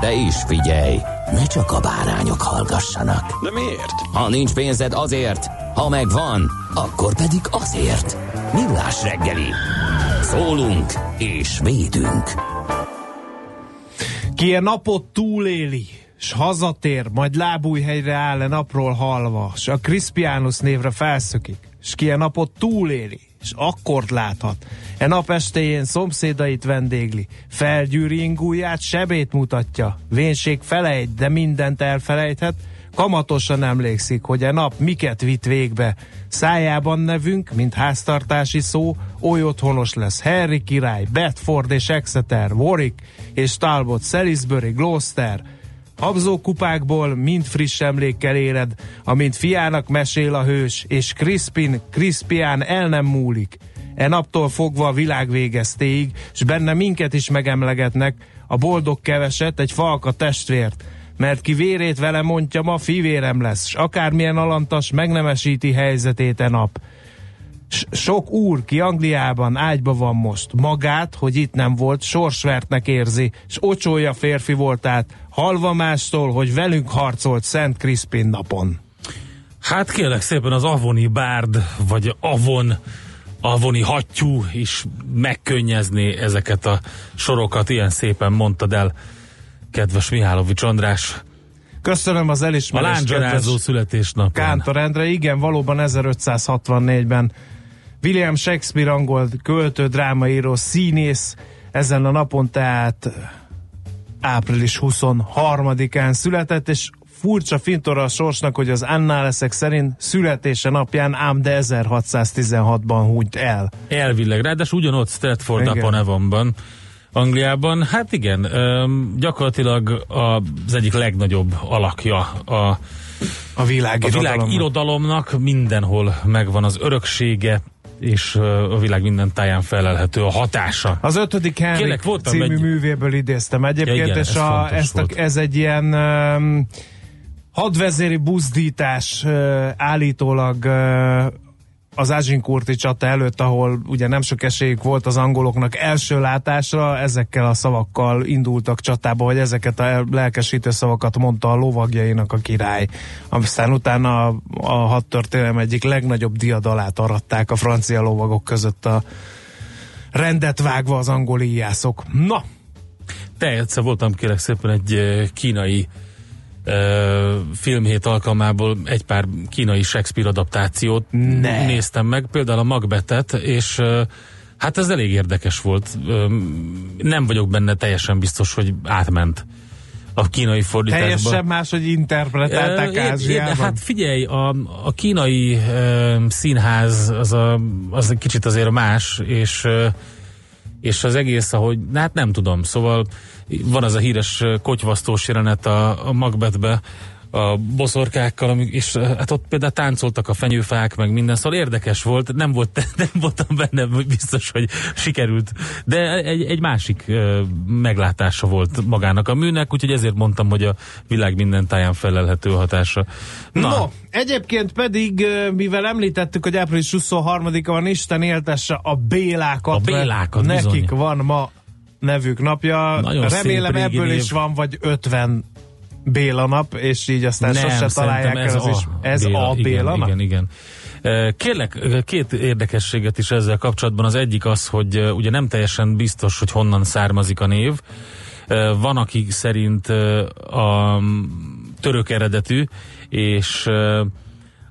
De is figyelj, ne csak a bárányok hallgassanak. De miért? Ha nincs pénzed azért, ha megvan, akkor pedig azért. Millás reggeli. Szólunk és védünk. Ki a napot túléli, s hazatér, majd lábújhelyre áll a napról halva, s a Crispianus névre felszökik, s ki a napot túléli, és akkord láthat. E nap estéjén szomszédait vendégli, felgyűri ingúját, sebét mutatja, vénség felejt, de mindent elfelejthet, kamatosan emlékszik, hogy e nap miket vitt végbe. Szájában nevünk, mint háztartási szó, oly otthonos lesz Harry király, Bedford és Exeter, Warwick és Talbot, Salisbury, Gloucester, Habzókupákból mind friss emlékkel éled, amint fiának mesél a hős, és Crispin, Crispián el nem múlik. E naptól fogva a világ végeztéig, s benne minket is megemlegetnek, a boldog keveset, egy falka testvért, mert ki vérét vele mondja, ma fivérem lesz, s akármilyen alantas megnemesíti helyzetét e nap. Sok úr, ki Angliában ágyba van most, magát, hogy itt nem volt, sorsvertnek érzi, s ocsolja férfi voltát, halva mástól, hogy velünk harcolt Szent Crispin napon. Hát kérlek szépen az Avoni Bárd, vagy Avon, Avoni hattyú is megkönnyezné ezeket a sorokat, ilyen szépen mondtad el, kedves Mihálovics András. Köszönöm az A elismerést. lángyanázó kedves születésnapján. Kántor Endre, igen, valóban 1564-ben William Shakespeare angol költő, drámaíró, színész. Ezen a napon, tehát április 23-án született, és furcsa fintora a sorsnak, hogy az annáleszek szerint születése napján ám de 1616-ban húnyt el. Elvileg, ráadásul ugyanott Stratford upon Avonban, Angliában. Hát igen, gyakorlatilag az egyik legnagyobb alakja a, A világ, a világ irodalomnak mindenhol megvan az öröksége, és a világ minden táján felelhető a hatása. Az ötödik Henrik Kérlek, című egy- művéből idéztem egyébként, Ja, igen, és ez a, ezt a, ez egy ilyen um, hadvezéri buzdítás uh, állítólag uh, az Ázsinkurti csata előtt, ahol ugye nem sok esélyük volt az angoloknak első látásra, ezekkel a szavakkal indultak csatába, hogy ezeket a lelkesítő szavakat mondta a lovagjainak a király. Aztán utána a, a hadtörténelem egyik legnagyobb diadalát aratták a francia lovagok között a rendet vágva az angol íjászok. Na, Te egyszer voltam kérlek szépen egy ö, kínai ö, filmhét alkalmából egy pár kínai Shakespeare adaptációt Ne. néztem meg, például a Macbethet, és hát ez elég érdekes volt. Nem vagyok benne teljesen biztos, hogy átment a kínai fordításba. teljesen máshogy interpretálták Ö, én- én- Ázsiában. Hát figyelj, a, a kínai ö, színház az, a, az kicsit azért más, és ö, és az egész, ahogy, hát nem tudom, szóval van az a híres kotyvasztós jelenet a, a Macbethbe, a boszorkákkal, és hát ott például táncoltak a fenyőfák, meg minden, szóval érdekes volt, nem, volt, nem voltam benne biztos, hogy sikerült, de egy, egy másik meglátása volt magának a műnek, úgyhogy ezért mondtam, hogy a világ minden táján felelhető hatása. Na, No, egyébként pedig, mivel említettük, hogy április 23-a van, Isten éltesse a Bélákat. A Bélákat, Nekik bizony. van ma nevük napja. Nagyon Remélem ebből név. is van, vagy 50 Béla nap, és így aztán nem, sose találják ez el az a is. Ez Béla, a Béla igen, nap? igen, igen. Kérlek, két érdekességet is ezzel kapcsolatban. Az egyik az, hogy ugye nem teljesen biztos, hogy honnan származik a név. Van, aki szerint a török eredetű, és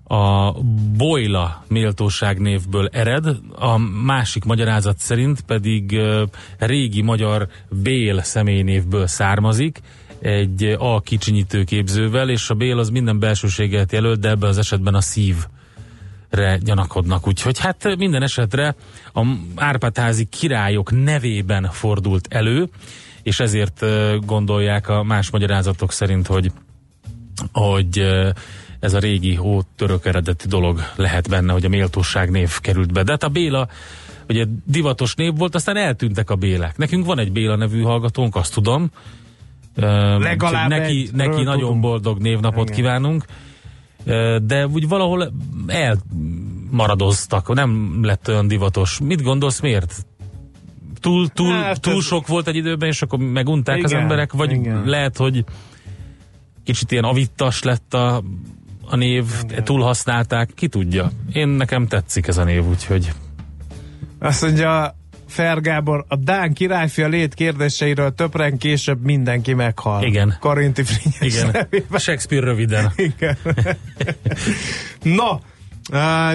a Boyla méltóság névből ered, a másik magyarázat szerint pedig régi magyar Bél személynévből származik, egy A kicsinyítő képzővel, és a Bél az minden belsőséget jelölt, de ebben az esetben a szívre gyanakodnak. Úgyhogy hát minden esetre a Árpádházi királyok nevében fordult elő, és ezért gondolják a más magyarázatok szerint, hogy, hogy ez a régi ó török eredeti dolog lehet benne, hogy a méltóság név került be. De hát a Béla ugye divatos név volt, aztán eltűntek a Bélek. Nekünk van egy Béla nevű hallgatónk, azt tudom. Legalább neki, neki nagyon tudom. boldog névnapot Igen. kívánunk. De úgy valahol elmaradoztak, nem lett olyan divatos. Mit gondolsz, miért? Túl, túl, Hát, túl sok volt egy időben, és akkor megunták az Igen, emberek, vagy igen. lehet, hogy kicsit ilyen avittas lett a, a név, túl használták, ki tudja. Én nekem tetszik ez a név, úgyhogy Azt mondja Fergábor, a Dán királyfia lét kérdéseiről többen később mindenki meghal. Igen. Karinti Frigyes igen. nevében. Shakespeare röviden. Igen. Na,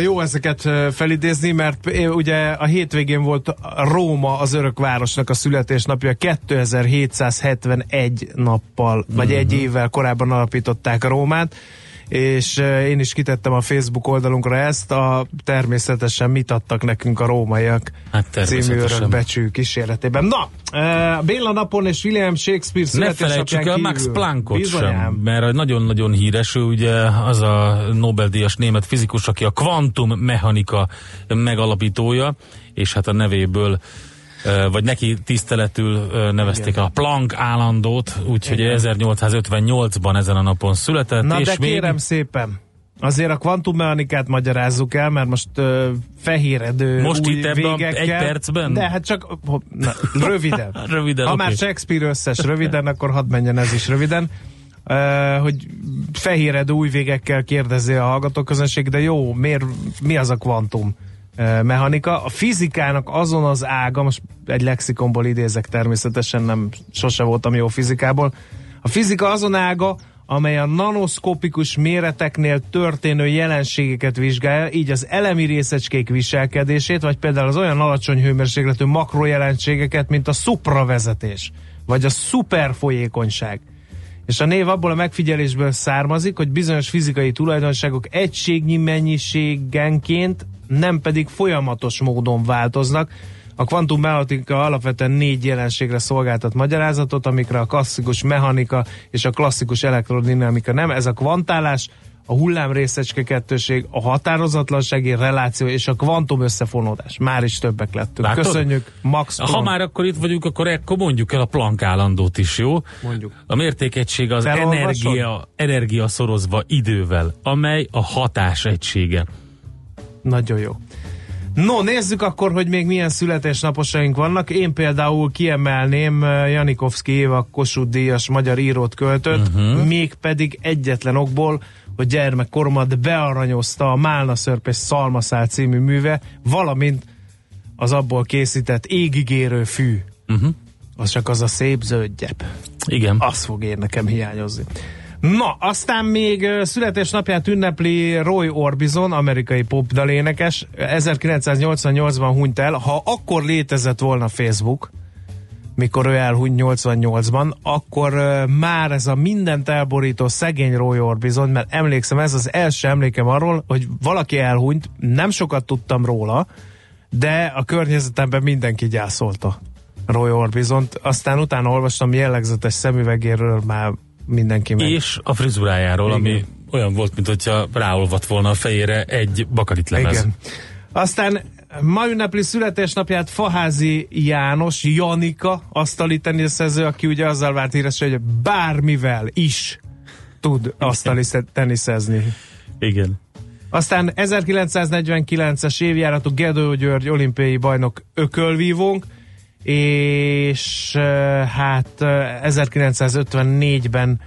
jó ezeket felidézni, mert ugye a hétvégén volt Róma az örökvárosnak a születésnapja, 2771 nappal, vagy egy évvel korábban alapították Rómát, és én is kitettem a Facebook oldalunkra ezt, a természetesen mit adtak nekünk a rómaiak Hát című örökbecsű kísérletében. Na, Béla napon és William Shakespeare Ne születésnapján felejtsük el Max. Planckot Bizonyám. sem, mert nagyon-nagyon híres, ő ugye az a Nobel-díjas német fizikus, aki a kvantummechanika megalapítója, és hát a nevéből vagy neki tiszteletül ö, nevezték a Planck állandót, úgyhogy 1858-ban ezen a napon született, Na és de még kérem szépen, azért a kvantummechanikát magyarázzuk el, mert most uh, fehéredő Most új itt ebben végekkel, egy percben? De hát csak na, röviden. Röviden, ha oké. már Shakespeare összes röviden, akkor hadd menjen ez is röviden. Uh, hogy fehéredő új végekkel kérdezi a hallgatóközönség, de jó, miért, mi az a kvantum mechanika? A fizikának azon az ága, most egy lexikonból idézek természetesen, nem sose voltam jó fizikából, a fizika azon ága, amely a nanoszkopikus méreteknél történő jelenségeket vizsgálja, így az elemi részecskék viselkedését, vagy például az olyan alacsony hőmérsékletű makrojelenségeket, mint a szupravezetés, vagy a szuperfolyékonyság. És a név abból a megfigyelésből származik, hogy bizonyos fizikai tulajdonságok egységnyi mennyiségenként, nem pedig folyamatos módon változnak. A kvantummechanika alapvetően négy jelenségre szolgáltat magyarázatot, amikre a klasszikus mechanika és a klasszikus elektrodinamika nem. Ez a kvantálás, a hullám részecske kettőség, a határozatlansági reláció és a kvantum összefonódás. Már is többek lettünk. Látod? Köszönjük, Max. Ha Planck. már akkor itt vagyunk, akkor ekkor mondjuk el a Planck állandót is, jó? Mondjuk. A mértékegység az Felolvasod? energia, energia szorozva idővel, amely a hatás egysége. Nagyon jó. No, nézzük akkor, hogy még milyen születésnaposaink vannak. Én például kiemelném eh, Janikovszki Éva Kossuth díjas magyar írót költött, uh-huh. mégpedig egyetlen okból, hogy gyermekkoromat bearanyozta a Málna szörp és Szalmaszál című műve, valamint az abból készített égigérő fű. Uh-huh. Az csak az a szép zöld gyep. Igen. Az fog én nekem hiányozni. Na, aztán még születésnapját ünnepli Roy Orbison, amerikai popdalénekes. 1988-ban hunyt el. Ha akkor létezett volna Facebook, mikor ő elhunyt 88-ban, akkor már ez a mindent elborító szegény Roy Orbison, mert emlékszem, ez az első emlékem arról, hogy valaki elhunyt, nem sokat tudtam róla, de a környezetemben mindenki gyászolta Roy Orbisont. Aztán utána olvastam jellegzetes szemüvegéről már mindenki meg. És a frizurájáról, Igen. ami olyan volt, mint hogyha ráolvat volna a fejére egy bakaritlemez. Igen. Aztán ma ünnepli születésnapját Faházi János, Janika, asztali teniszező, aki ugye azzal vált híres, hogy bármivel is tud asztali teniszezni. Igen. Aztán 1949-es évjáratú Gedő György olimpiai bajnok ökölvívónk, és hát eh, 1954-ben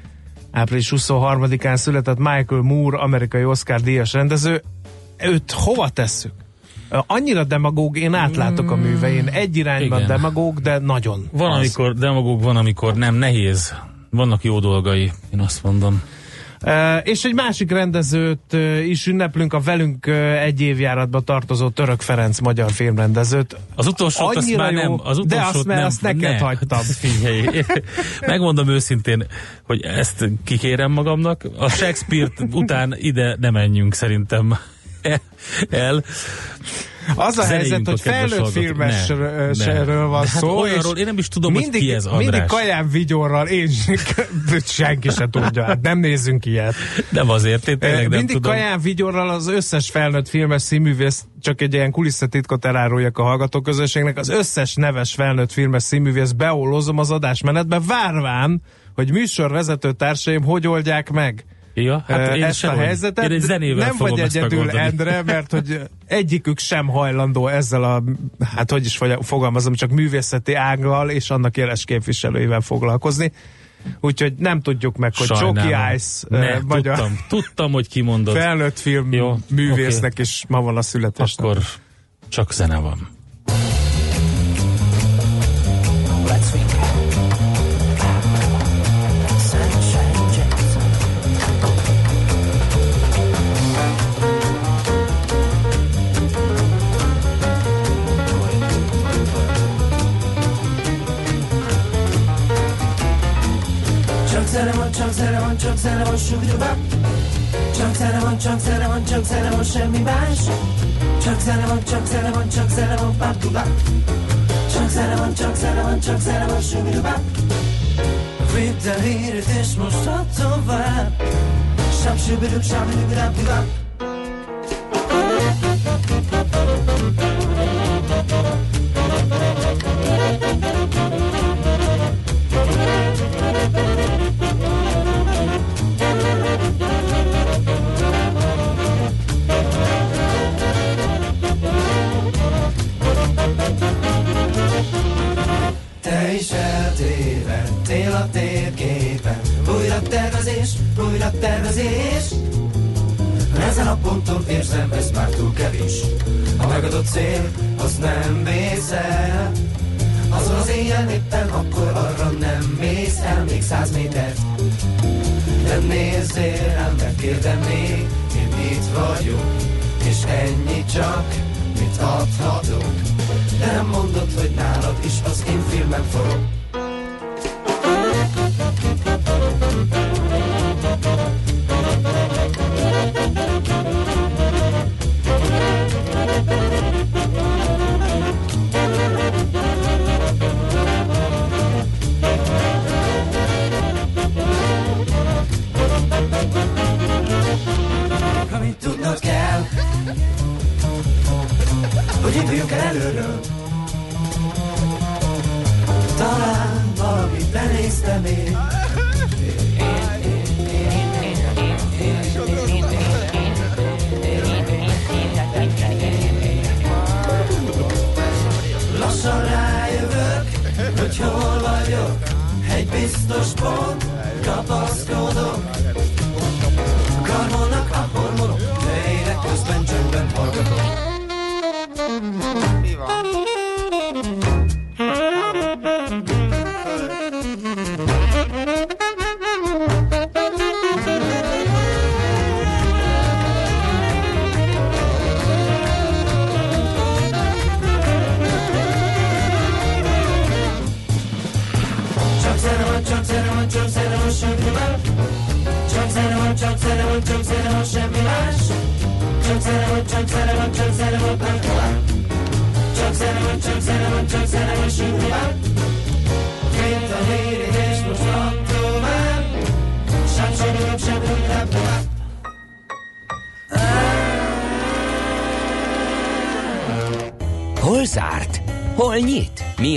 április 23-án született Michael Moore, amerikai Oscar díjas rendező. Őt hova tesszük? Annyira demagóg, én átlátok a művein. Egy irányban Igen. demagóg, de nagyon. Van, az. amikor demagóg, van, amikor nem nehéz. Vannak jó dolgai, én azt mondom. Uh, és egy másik rendezőt uh, is ünneplünk, a velünk uh, egy évjáratba tartozó Török Ferenc magyar filmrendezőt. Az utolsó azt már jó, nem. Az de azt, nem, azt neked ne. hagytam. Figyelj, megmondom őszintén, hogy ezt kikérem magamnak. A Shakespeare után ide ne menjünk szerintem el. Az a helyzet, hogy felnőtt filmesről van hát szó. olyanról én nem is tudom, hogy mindig, ki ez, András. Mindig kaján vigyorral, én senki se tudja, hát nem nézzünk ilyet. Nem azért, én tényleg nem Mindig tudom. kaján vigyorral az összes felnőtt filmes színművész, csak egy ilyen kulisszatitkot eláruljak a hallgatóközönségnek, az összes neves felnőtt filmes színművész beolozom az adásmenetbe, várván, hogy műsorvezető társaim hogy oldják meg Ja, hát én ezt a helyzetet. Én egy zenével nem fogom vagy ezt egyedül, megoldani. Endre, mert hogy egyikük sem hajlandó ezzel a, hát hogy is fogalmazom, csak művészeti ággal és annak éles képviselőivel foglalkozni. Úgyhogy nem tudjuk meg, hogy Sajnálom. Csoki Ice ne, vagy a tudtam, tudtam, hogy kimondod. felnőtt film Jó, művésznek is ma van a születésnap. Akkor csak zene van. Let's van, csak zene van, sugdubá Csak zene van, csak zene van, csak zene van, semmi más Csak zene van, csak zene van, csak zene van, papdubá Csak zene van, csak zene van, csak zene van, sugdubá Vidd el híret és most add tovább Sab subidub, sabidub, rabdubá Te eltévedtél a térképen Újra tervezés, újra tervezés. Ezen a ponton érzem, ez már túl kevés. A megadott cél, az nem vész el Azon az éjjel éppen akkor arra nem mész el Még száz métert. De nézzél rám, megkérdem még Én itt vagyok, és ennyi csak Mit adhatok. De nem mondod, hogy nálad is az én filmem forog El előről. Talán valamit lenéztem még Lassan rájövök, hogy hol vagyok. Egy biztos pont, kapaszkodok. Karmolnak a hormonok, de ének közben csöndben hallgatok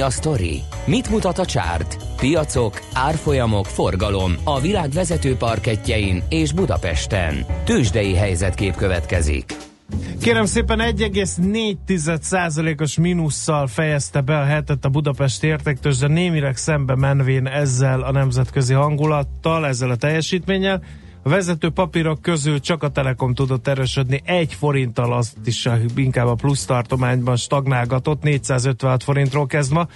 a sztori? Mit mutat a csárt? Piacok, árfolyamok, forgalom a világ vezető parketjein és Budapesten. Tősdei helyzetkép következik. Kérem szépen 1,4%-os mínusszal fejezte be a hetet a Budapest értéktős, de némileg szembe menvén ezzel a nemzetközi hangulattal, ezzel a teljesítménnyel. A vezető papírok közül csak a Telekom tudott erősödni egy forinttal, azt is inkább a plusz tartományban stagnálgatott, 456 forintról kezd ma.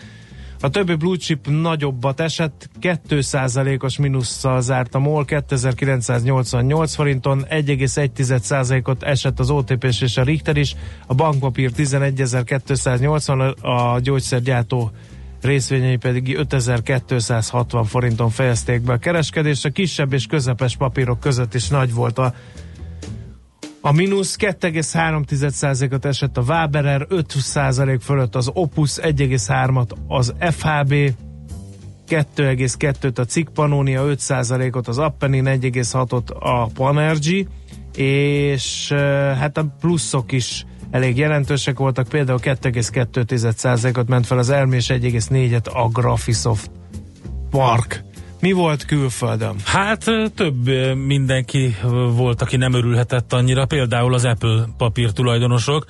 A többi blue chip nagyobbat esett, 2%-os mínusszal zárt a MOL 2988 forinton, 1,1%-ot esett az otp és a Richter is, a bankpapír 11280, a gyógyszergyártó részvényei pedig 5260 forinton fejezték be a kereskedést. A kisebb és közepes papírok között is nagy volt a a mínusz 2,3%-ot esett a Waberer, 5% fölött az Opus, 1,3-at az FHB, 2,2-t a Cikk Pannonia, 5%-ot az Appenin, 1,6-ot a Panergy, és hát a pluszok is elég jelentősek voltak, például 2,2%-ot ment fel az Elmi, és 1,4-et a Graphisoft Park. Mi volt külföldön? Hát több mindenki volt, aki nem örülhetett annyira, például az Apple papír tulajdonosok.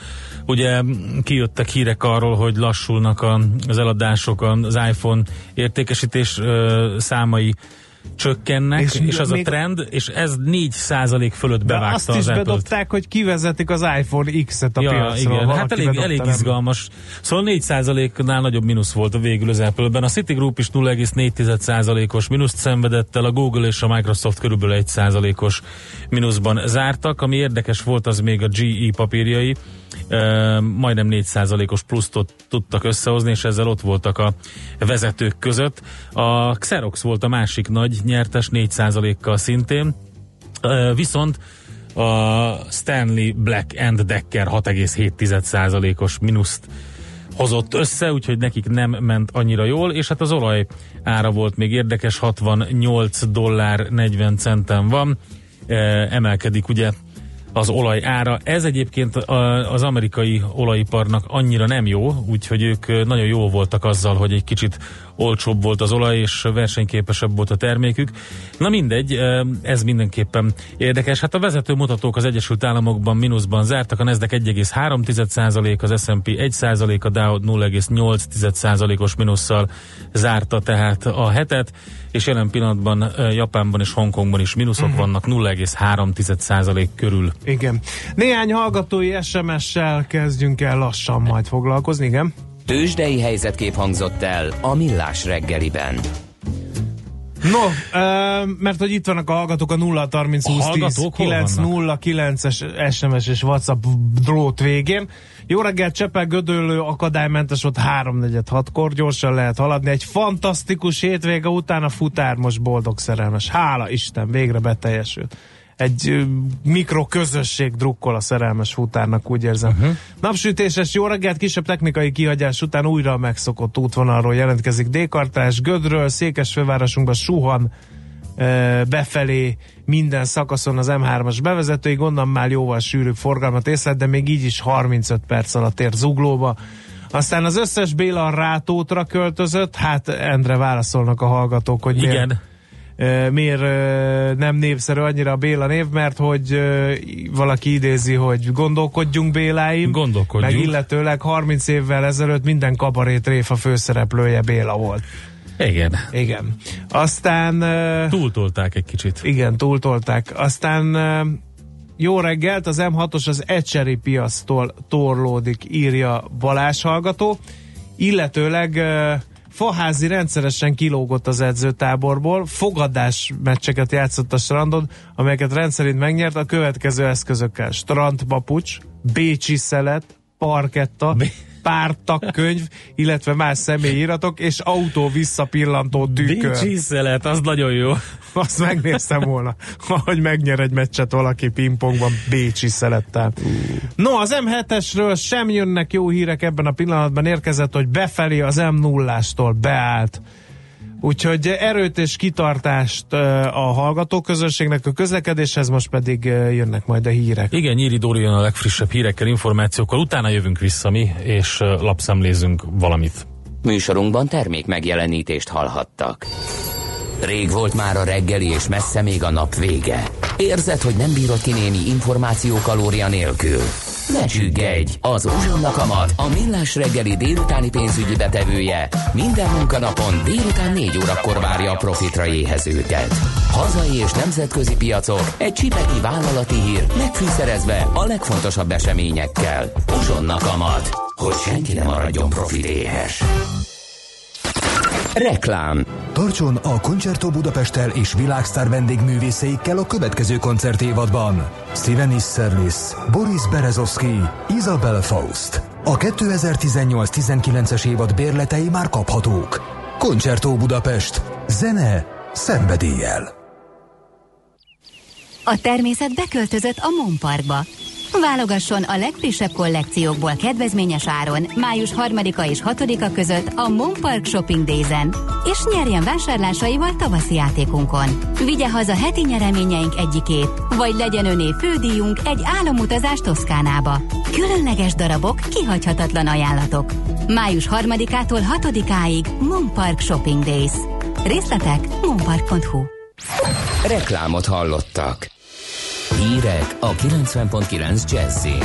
Ugye kijöttek hírek arról, hogy lassulnak az eladások, az iPhone értékesítés számai csökkennek, és, és az a trend, és ez 4% fölött bevágta azt is az Apple-t. bedobták, hogy kivezetik az iPhone X-et a ja, piacról. Igen, hát Valaki elég, elég nem? izgalmas. Szóval 4% nál nagyobb mínusz volt a végül az Apple-ben. A Citigroup is 0,4%-os mínuszt szenvedett el, a Google és a Microsoft körülbelül 1%-os mínuszban zártak. Ami érdekes volt, az még a GE papírjai, majdnem 4%-os pluszt tudtak összehozni, és ezzel ott voltak a vezetők között. A Xerox volt a másik nagy nyertes 4%-kal szintén, viszont a Stanley Black and Decker 6,7%-os mínuszt hozott össze, úgyhogy nekik nem ment annyira jól, és hát az olaj ára volt még érdekes, 68 dollár 40 centen van, emelkedik ugye az olaj ára. Ez egyébként az amerikai olajiparnak annyira nem jó, úgyhogy ők nagyon jó voltak azzal, hogy egy kicsit olcsóbb volt az olaj, és versenyképesebb volt a termékük. Na mindegy, ez mindenképpen érdekes. Hát a vezető mutatók az Egyesült Államokban mínuszban zártak, a Nasdaq 1,3%, az S&P 1%, a Dow 0,8%-os mínusszal zárta tehát a hetet, és jelen pillanatban Japánban és Hongkongban is mínuszok uh-huh. vannak 0,3% körül. Igen. Néhány hallgatói SMS-sel kezdjünk el lassan majd foglalkozni, igen? Tőzsdei helyzetkép hangzott el a Millás reggeliben. No, mert hogy itt vannak a hallgatók a 0 30 20 10 9 0 9-es SMS és WhatsApp drót végén. Jó reggelt, Csepel Gödöllő akadálymentes ott 3-4-6-kor, gyorsan lehet haladni. Egy fantasztikus hétvége után a futár most boldog szerelmes. Hála Isten, végre beteljesült egy mikroközösség drukkol a szerelmes futárnak, úgy érzem. Uh-huh. Napsütéses jó reggelt, kisebb technikai kihagyás után újra a megszokott útvonalról jelentkezik Dékartás, Gödről, Székesfővárosunkban suhan befelé minden szakaszon az M3-as bevezetői, gondolom már jóval sűrűbb forgalmat észlelt, de még így is 35 perc alatt ér zuglóba. Aztán az összes Béla Rátótra költözött, hát Endre válaszolnak a hallgatók, hogy Igen. miért miért nem népszerű annyira a Béla név, mert hogy valaki idézi, hogy gondolkodjunk Béláim, gondolkodjunk. meg illetőleg 30 évvel ezelőtt minden kabarét réfa főszereplője Béla volt. Igen. Igen. Aztán... Túltolták egy kicsit. Igen, túltolták. Aztán jó reggelt, az M6-os az Ecseri piasztól torlódik, írja Balázs hallgató, illetőleg Faházi rendszeresen kilógott az edzőtáborból, fogadás meccseket játszott a strandon, amelyeket rendszerint megnyert a következő eszközökkel. Strandpapucs, Bécsi szelet, parketta, pártakkönyv, illetve más személyiratok, és autó visszapillantó tükör. Bécsi szelet, az nagyon jó. Azt megnéztem volna, hogy megnyer egy meccset valaki pingpongban Bécsi szelettel. No, az M7-esről sem jönnek jó hírek ebben a pillanatban érkezett, hogy befelé az M0-ástól beállt. Úgyhogy erőt és kitartást a hallgatóközönségnek a közlekedéshez, most pedig jönnek majd a hírek. Igen, Nyíri Dóri jön a legfrissebb hírekkel, információkkal, utána jövünk vissza mi, és lapszemlézünk valamit. Műsorunkban termék megjelenítést hallhattak. Rég volt már a reggeli, és messze még a nap vége. Érzed, hogy nem bírod ki némi információ kalória nélkül? Ne csüggedj! Az Uzsonna Kamat, a millás reggeli délutáni pénzügyi betevője minden munkanapon délután 4 órakor várja a profitra éhezőket. Hazai és nemzetközi piacok, egy csipeki vállalati hír, megfűszerezve a legfontosabb eseményekkel. Uzsonna Kamat, hogy senki ne maradjon profit éhes. Reklám Tartson a Concerto Budapesttel és világsztár vendégművészeikkel a következő koncertévadban. Steven Isserlis, Boris Berezovsky, Isabel Faust. A 2018-19-es évad bérletei már kaphatók. Concerto Budapest. Zene szenvedéllyel. A természet beköltözött a Mon Parkba. Válogasson a legfrissebb kollekciókból kedvezményes áron május 3-a és 6-a között a Mon Park Shopping Days-en, és nyerjen vásárlásaival tavaszi játékunkon. Vigye haza heti nyereményeink egyikét, vagy legyen öné fődíjunk egy álomutazás Toszkánába. Különleges darabok, kihagyhatatlan ajánlatok. Május 3-ától 6-áig Mon Park Shopping Days. Részletek monpark.hu Reklámot hallottak. Hírek a 90.9 Jazzin.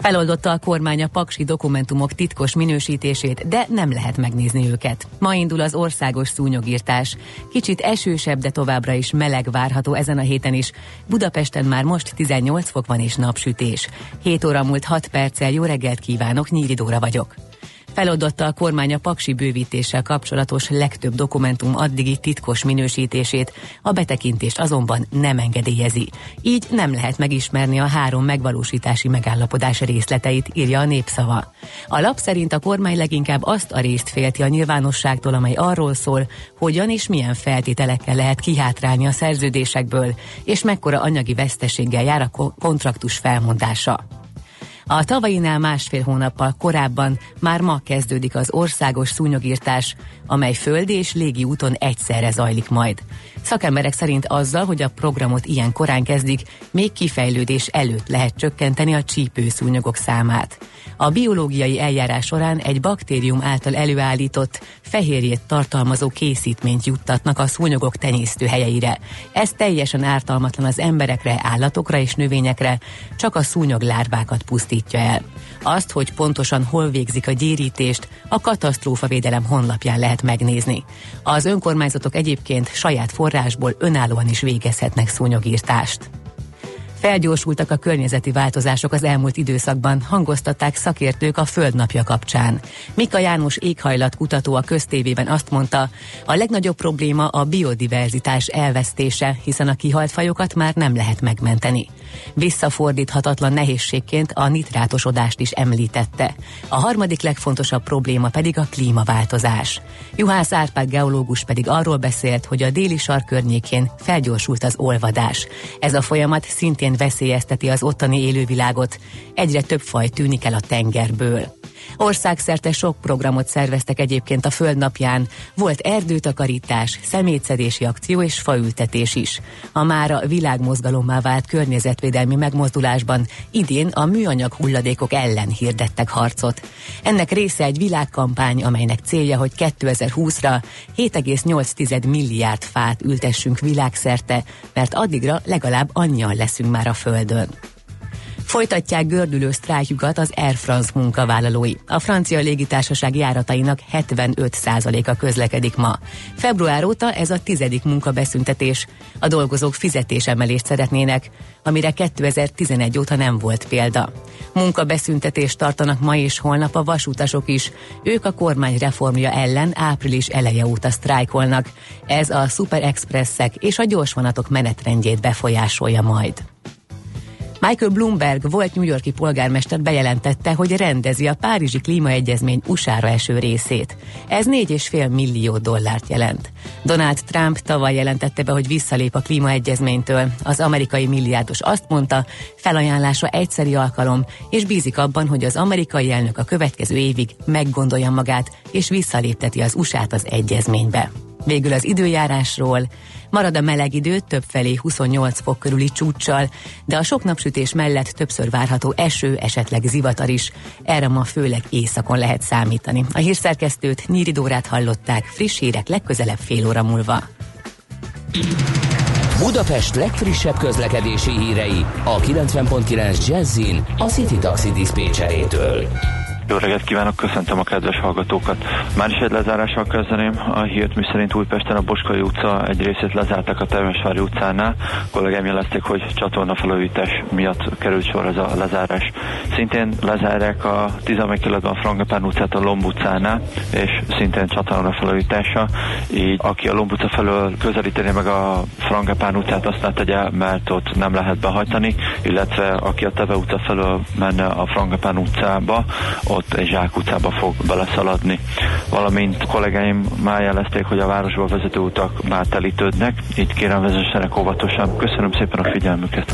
Feloldotta a kormány a paksi dokumentumok titkos minősítését, de nem lehet megnézni őket. Ma indul az országos szúnyogírtás. Kicsit esősebb, de továbbra is meleg várható ezen a héten is. Budapesten már most 18 fok van és napsütés. 7 óra múlt 6 perccel jó reggelt kívánok, Nyíri Dóra vagyok. Feloldotta a kormány a paksi bővítéssel kapcsolatos legtöbb dokumentum addigi titkos minősítését, a betekintést azonban nem engedélyezi. Így nem lehet megismerni a három megvalósítási megállapodás részleteit, írja a népszava. A lap szerint a kormány leginkább azt a részt félti a nyilvánosságtól, amely arról szól, hogyan és milyen feltételekkel lehet kihátrálni a szerződésekből, és mekkora anyagi veszteséggel jár a kontraktus felmondása. A tavainál másfél hónappal korábban már ma kezdődik az országos szúnyogírtás, amely földi és légi úton egyszerre zajlik majd. Szakemberek szerint azzal, hogy a programot ilyen korán kezdik, még kifejlődés előtt lehet csökkenteni a csípőszúnyogok számát. A biológiai eljárás során egy baktérium által előállított, fehérjét tartalmazó készítményt juttatnak a szúnyogok tenyésztő helyeire. Ez teljesen ártalmatlan az emberekre, állatokra és növényekre, csak a szúnyog lárvákat pusztítja el. Azt, hogy pontosan hol végzik a gyérítést, a katasztrófavédelem honlapján lehet megnézni. Az önkormányzatok egyébként saját forrásból önállóan is végezhetnek szúnyogírtást. Felgyorsultak a környezeti változások az elmúlt időszakban, hangoztatták szakértők a Földnapja kapcsán. Mika János éghajlat kutató a köztévében azt mondta, a legnagyobb probléma a biodiverzitás elvesztése, hiszen a kihalt fajokat már nem lehet megmenteni. Visszafordíthatatlan nehézségként a nitrátosodást is említette. A harmadik legfontosabb probléma pedig a klímaváltozás. Juhász Árpád geológus pedig arról beszélt, hogy a déli sar környékén felgyorsult az olvadás. Ez a folyamat szintén veszélyezteti az ottani élővilágot. Egyre több faj tűnik el a tengerből. Országszerte sok programot szerveztek egyébként a Földnapján. Volt erdőtakarítás, szemétszedési akció és faültetés is. A mára világmozgalommá vált környezetvédelmi megmozdulásban idén a műanyag hulladékok ellen hirdettek harcot. Ennek része egy világkampány, amelynek célja, hogy 2020-ra 7,8 milliárd fát ültessünk világszerte, mert addigra legalább annyian leszünk már a Földön. Folytatják gördülő sztrájkjukat az Air France munkavállalói. A francia légitársaság járatainak 75%-a közlekedik ma. Február óta ez a tizedik munkabeszüntetés. A dolgozók fizetésemelést szeretnének, amire 2011 óta nem volt példa. Munkabeszüntetést tartanak ma és holnap a vasutasok is. Ők a kormány reformja ellen április eleje óta sztrájkolnak. Ez a Super Expressek és a gyorsvonatok menetrendjét befolyásolja majd. Michael Bloomberg volt New Yorki polgármester bejelentette, hogy rendezi a Párizsi Klímaegyezmény USA-ra eső részét. Ez 4,5 millió dollárt jelent. Donald Trump tavaly jelentette be, hogy visszalép a klímaegyezménytől. Az amerikai milliárdos azt mondta, felajánlása egyszeri alkalom, és bízik abban, hogy az amerikai elnök a következő évig meggondolja magát, és visszalépteti az USA-t az egyezménybe. Végül az időjárásról. Marad a meleg idő, többfelé 28 fok körüli csúccsal, de a sok napsütés mellett többször várható eső, esetleg zivatar is. Erre ma főleg éjszakon lehet számítani. A hírszerkesztőt Nyíri Dórát hallották, friss hírek legközelebb fél óra múlva. Budapest legfrissebb közlekedési hírei a 90.9 Jazzin a City Taxi Dispécsejétől. Jó reggelt kívánok, köszöntöm a kedves hallgatókat. Már is egy lezárással kezdeném a hírt, miszerint Újpesten a Boskai utca egy részét lezárták a Temesvári utcánál. Kollégám jelezték, hogy csatorna felújítás miatt került sor ez a lezárás. Szintén lezárják a 11 kilometben a Frangepán utcát a Lomb utcánál, és szintén csatorna felújítása. Így aki a Lomb utca felől közelíteni meg a Frangepán utcát, azt ne tegye, mert ott nem lehet behajtani, illetve aki a Teve utca felől menne a Frangepán utcába, ott egy zsák fog beleszaladni. Valamint kollégáim már jelezték, hogy a városba vezető utak már telítődnek, így kérem vezessenek óvatosan. Köszönöm szépen a figyelmüket.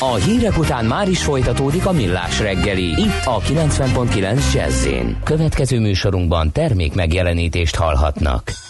A hírek után már is folytatódik a millás reggeli. Itt a 90.9 jazz Következő műsorunkban termék megjelenítést hallhatnak.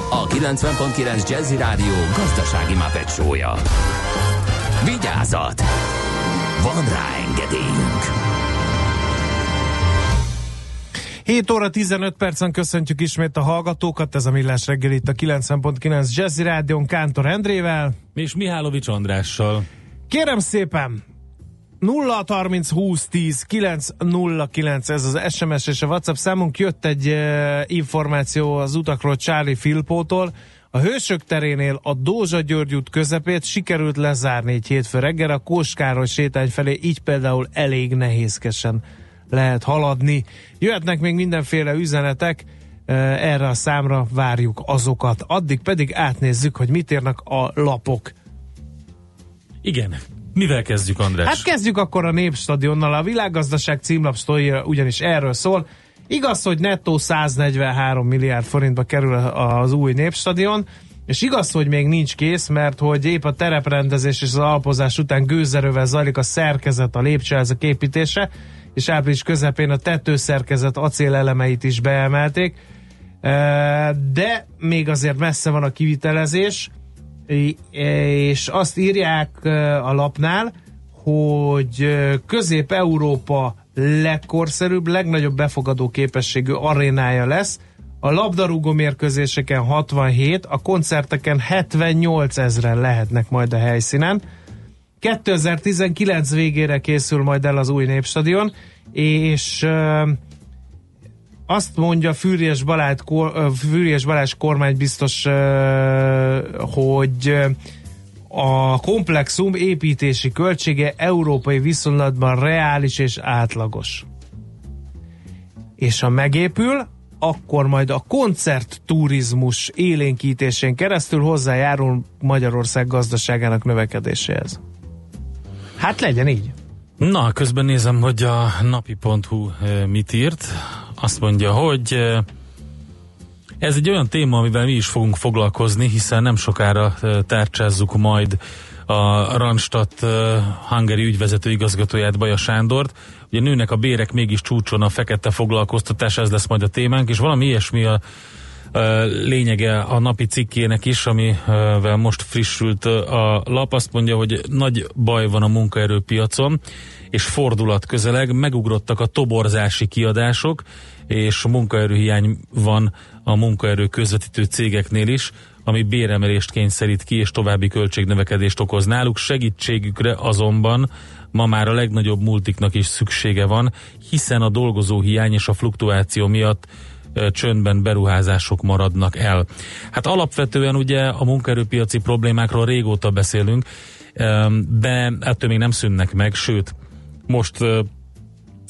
a 90.9 Jazzy Rádió gazdasági mapetsója. Vigyázat! Van rá engedélyünk! 7 óra 15 percen köszöntjük ismét a hallgatókat, ez a Millás reggel itt a 90.9 Jazzy Rádion Kántor Endrével. És Mihálovics Andrással. Kérem szépen, 0 30 20 10 909 ez az SMS és a WhatsApp számunk. Jött egy uh, információ az utakról Charlie Filpótól. A Hősök terénél a Dózsa György út közepét sikerült lezárni egy hétfő reggel a Kóskároly sétány felé, így például elég nehézkesen lehet haladni. Jöhetnek még mindenféle üzenetek, erre a számra várjuk azokat. Addig pedig átnézzük, hogy mit írnak a lapok. Igen, mivel kezdjük, András? Hát kezdjük akkor a Népstadionnal. A világgazdaság címlapsztója ugyanis erről szól. Igaz, hogy nettó 143 milliárd forintba kerül az új Népstadion, és igaz, hogy még nincs kész, mert hogy épp a tereprendezés és az alpozás után gőzerővel zajlik a szerkezet, a lépcsőházak építése, és április közepén a tetőszerkezet acélelemeit is beemelték, de még azért messze van a kivitelezés, és azt írják a lapnál, hogy Közép-Európa legkorszerűbb, legnagyobb befogadó képességű arénája lesz, a labdarúgó mérkőzéseken 67, a koncerteken 78 ezeren lehetnek majd a helyszínen. 2019 végére készül majd el az új népstadion, és azt mondja Fűries Balázs, Fűries Balázs kormány biztos, hogy a komplexum építési költsége európai viszonylatban reális és átlagos. És ha megépül, akkor majd a koncertturizmus élénkítésén keresztül hozzájárul Magyarország gazdaságának növekedéséhez. Hát legyen így. Na, közben nézem, hogy a napi.hu mit írt. Azt mondja, hogy ez egy olyan téma, amivel mi is fogunk foglalkozni, hiszen nem sokára tárcsázzuk majd a Randstad Hungary ügyvezető igazgatóját, Baja Sándort. Ugye nőnek a bérek mégis csúcson a fekete foglalkoztatás, ez lesz majd a témánk, és valami ilyesmi a lényege a napi cikkének is, amivel most frissült a lap, azt mondja, hogy nagy baj van a munkaerőpiacon, és fordulat közeleg, megugrottak a toborzási kiadások, és munkaerőhiány van a munkaerő közvetítő cégeknél is, ami béremelést kényszerít ki, és további költségnövekedést okoz náluk. Segítségükre azonban ma már a legnagyobb multiknak is szüksége van, hiszen a dolgozó hiány és a fluktuáció miatt csöndben beruházások maradnak el. Hát alapvetően ugye a munkaerőpiaci problémákról régóta beszélünk, de ettől még nem szűnnek meg, sőt, most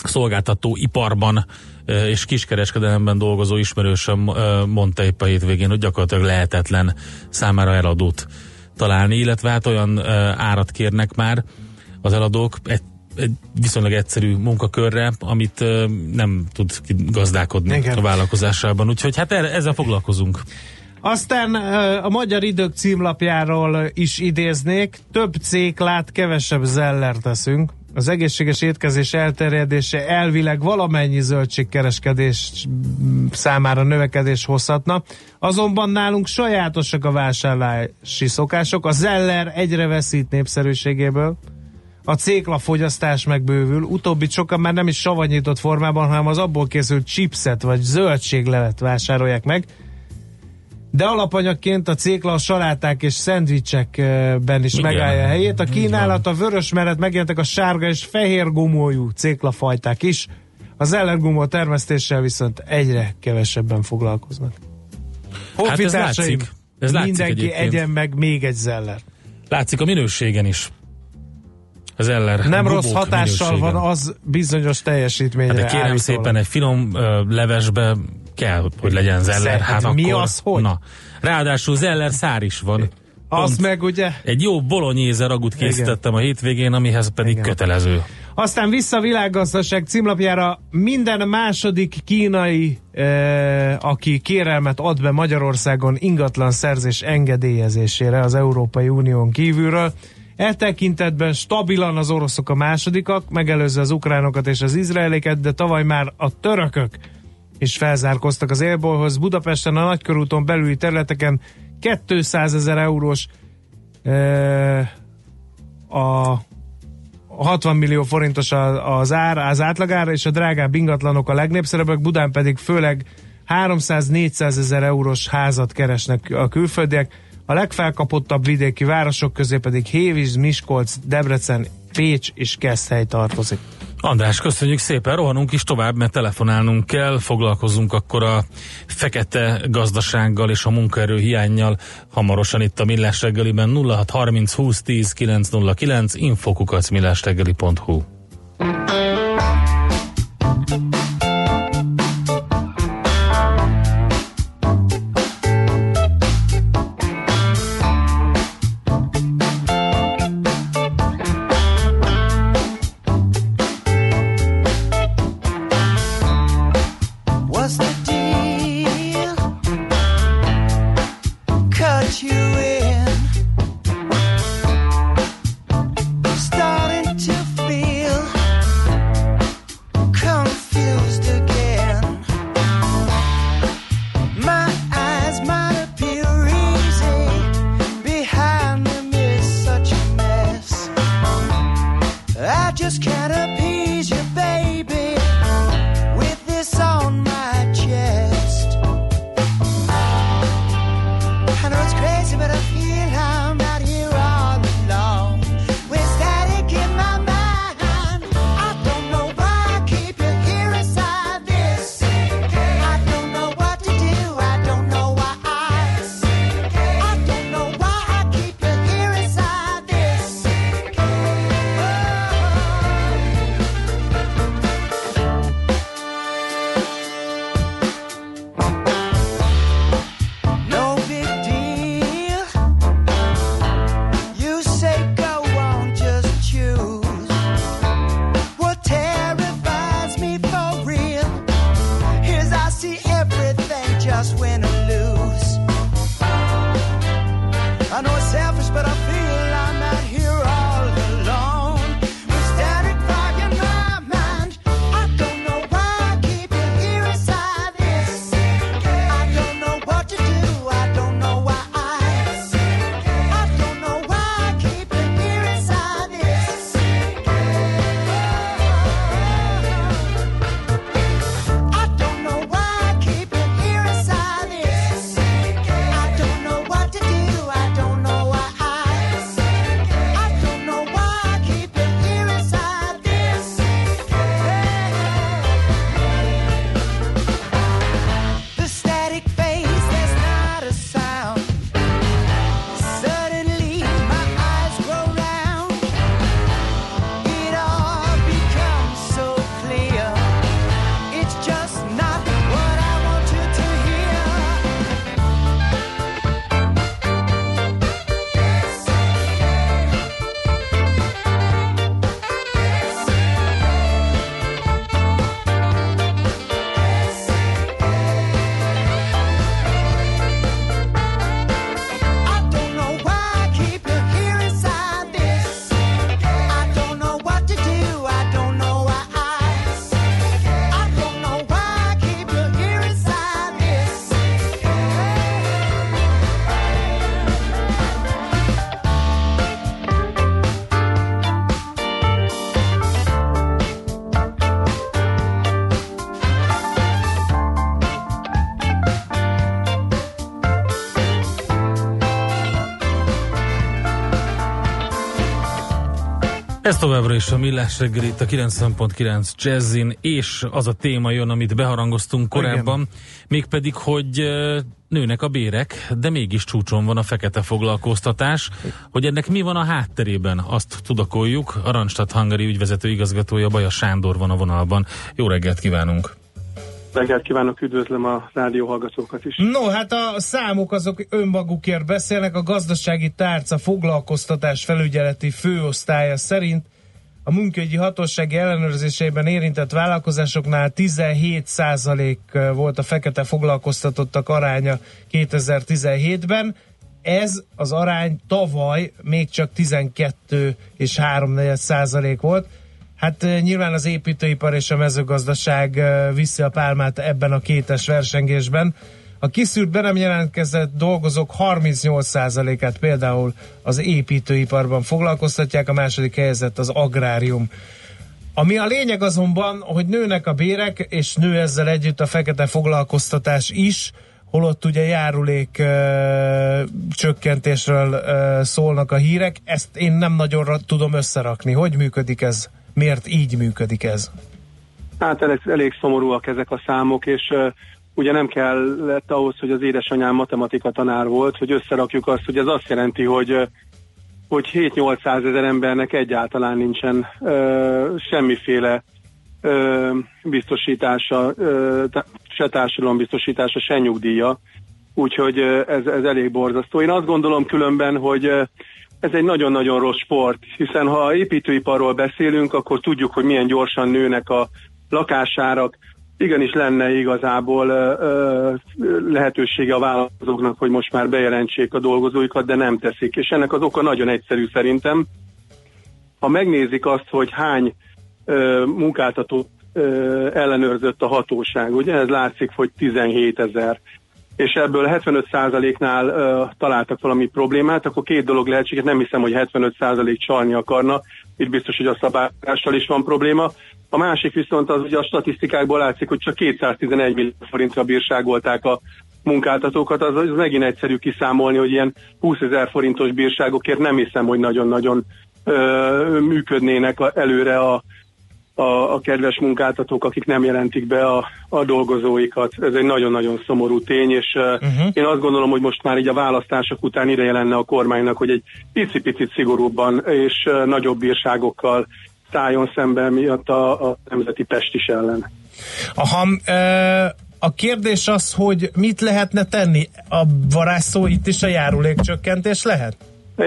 szolgáltató iparban és kiskereskedelemben dolgozó ismerősöm mondta épp a hétvégén, hogy gyakorlatilag lehetetlen számára eladót találni, illetve hát olyan árat kérnek már az eladók egy egy viszonylag egyszerű munkakörre, amit nem tud gazdálkodni Igen. a vállalkozásában. Úgyhogy hát ezzel foglalkozunk. Aztán a Magyar Idők címlapjáról is idéznék, több céklát, kevesebb zeller teszünk. Az egészséges étkezés elterjedése elvileg valamennyi zöldségkereskedés számára növekedés hozhatna, azonban nálunk sajátosak a vásárlási szokások, a zeller egyre veszít népszerűségéből, a cékla fogyasztás megbővül, utóbbi sokan már nem is savanyított formában, hanem az abból készült chipset vagy zöldséglevet vásárolják meg, de alapanyagként a cékla a saláták és szendvicsekben is Igen. megállja a helyét. A kínálat a vörös mellett megjelentek a sárga és fehér gumójú céklafajták is. Az ellergumó termesztéssel viszont egyre kevesebben foglalkoznak. Hát ez látszik. Ez látszik mindenki egyébként. egyen meg még egy zeller. Látszik a minőségen is. Az eller Nem rossz hatással minőségen. van az bizonyos teljesítményre. Hát de kérem szépen egy finom uh, levesbe kell, hogy legyen zeller. Hát, hát mi az, hogy? Na. Ráadásul zeller szár is van. Az meg ugye? Egy jó bolonyéze ragut készítettem Igen. a hétvégén, amihez pedig Igen. kötelező. Aztán vissza a világgazdaság címlapjára minden második kínai, eh, aki kérelmet ad be Magyarországon ingatlan szerzés engedélyezésére az Európai Unión kívülről. E tekintetben stabilan az oroszok a másodikak, megelőzve az ukránokat és az izraeliket, de tavaly már a törökök is felzárkoztak az élbolhoz. Budapesten a nagykörúton belüli területeken 200 ezer eurós eh, a 60 millió forintos az ár, az átlagár, és a drágább ingatlanok a legnépszerűbbek, Budán pedig főleg 300-400 ezer eurós házat keresnek a külföldiek. A legfelkapottabb vidéki városok közé pedig Hévíz, Miskolc, Debrecen, Pécs és Keszthely tartozik. András, köszönjük szépen, rohanunk is tovább, mert telefonálnunk kell, foglalkozunk akkor a fekete gazdasággal és a munkaerő hiányjal hamarosan itt a Millás reggeliben 0630 20 10 909 infokukac Ez továbbra is a Millás reggel itt a 90.9 Jazzin, és az a téma jön, amit beharangoztunk korábban, mégpedig, hogy nőnek a bérek, de mégis csúcson van a fekete foglalkoztatás. Hogy ennek mi van a hátterében, azt tudakoljuk. A Randstad Hungary ügyvezető igazgatója Baja Sándor van a vonalban. Jó reggelt kívánunk! Reggelt kívánok, üdvözlöm a rádióhallgatókat is. No, hát a számok azok önmagukért beszélnek. A gazdasági tárca foglalkoztatás felügyeleti főosztálya szerint a munkaügyi hatósági ellenőrzésében érintett vállalkozásoknál 17% volt a fekete foglalkoztatottak aránya 2017-ben. Ez az arány tavaly még csak 12 és 3 százalék volt. Hát nyilván az építőipar és a mezőgazdaság viszi a pálmát ebben a kétes versengésben. A kiszűrt be nem jelentkezett dolgozók 38%-át például az építőiparban foglalkoztatják, a második helyzet az agrárium. Ami a lényeg azonban, hogy nőnek a bérek, és nő ezzel együtt a fekete foglalkoztatás is, holott ugye járulék ö, csökkentésről ö, szólnak a hírek, ezt én nem nagyon tudom összerakni. Hogy működik ez? Miért így működik ez? Hát elég, elég szomorúak ezek a számok, és uh, ugye nem kellett ahhoz, hogy az édesanyám matematika tanár volt, hogy összerakjuk azt, hogy ez azt jelenti, hogy hogy 7-800 ezer embernek egyáltalán nincsen uh, semmiféle uh, biztosítása, uh, se társadalombiztosítása, se nyugdíja. Úgyhogy ez, ez elég borzasztó. Én azt gondolom különben, hogy ez egy nagyon-nagyon rossz sport, hiszen ha építőiparról beszélünk, akkor tudjuk, hogy milyen gyorsan nőnek a lakásárak. Igenis lenne igazából ö, lehetősége a vállalkozóknak, hogy most már bejelentsék a dolgozóikat, de nem teszik. És ennek az oka nagyon egyszerű szerintem. Ha megnézik azt, hogy hány ö, munkáltató ellenőrzött a hatóság, ugye ez látszik, hogy 17 ezer és ebből 75%-nál uh, találtak valami problémát, akkor két dolog lehetséges, nem hiszem, hogy 75% csalni akarna, itt biztos, hogy a szabályozással is van probléma. A másik viszont az, hogy a statisztikákból látszik, hogy csak 211 millió forintra bírságolták a munkáltatókat, az, az megint egyszerű kiszámolni, hogy ilyen 20 ezer forintos bírságokért nem hiszem, hogy nagyon-nagyon ö, működnének a, előre a, a, a kedves munkáltatók, akik nem jelentik be a, a dolgozóikat. Ez egy nagyon-nagyon szomorú tény, és uh-huh. én azt gondolom, hogy most már így a választások után ideje lenne a kormánynak, hogy egy picit szigorúbban és uh, nagyobb bírságokkal szálljon szemben miatt a, a Nemzeti Pestis ellen. Aha, e, a kérdés az, hogy mit lehetne tenni? A varázsszó itt is a járulékcsökkentés lehet?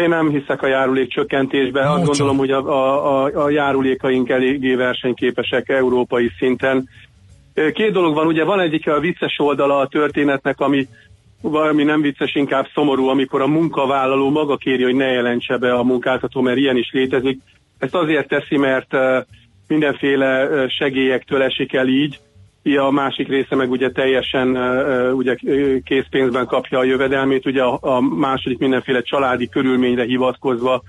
Én nem hiszek a járulék csökkentésbe. Azt gondolom, hogy a, a, a, a járulékaink eléggé versenyképesek európai szinten. Két dolog van, ugye van egyik a vicces oldala a történetnek, ami valami nem vicces, inkább szomorú, amikor a munkavállaló maga kéri, hogy ne jelentse be a munkáltató, mert ilyen is létezik. Ezt azért teszi, mert mindenféle segélyektől esik el így, a másik része meg ugye teljesen ugye készpénzben kapja a jövedelmét, ugye a, a második mindenféle családi körülményre hivatkozva,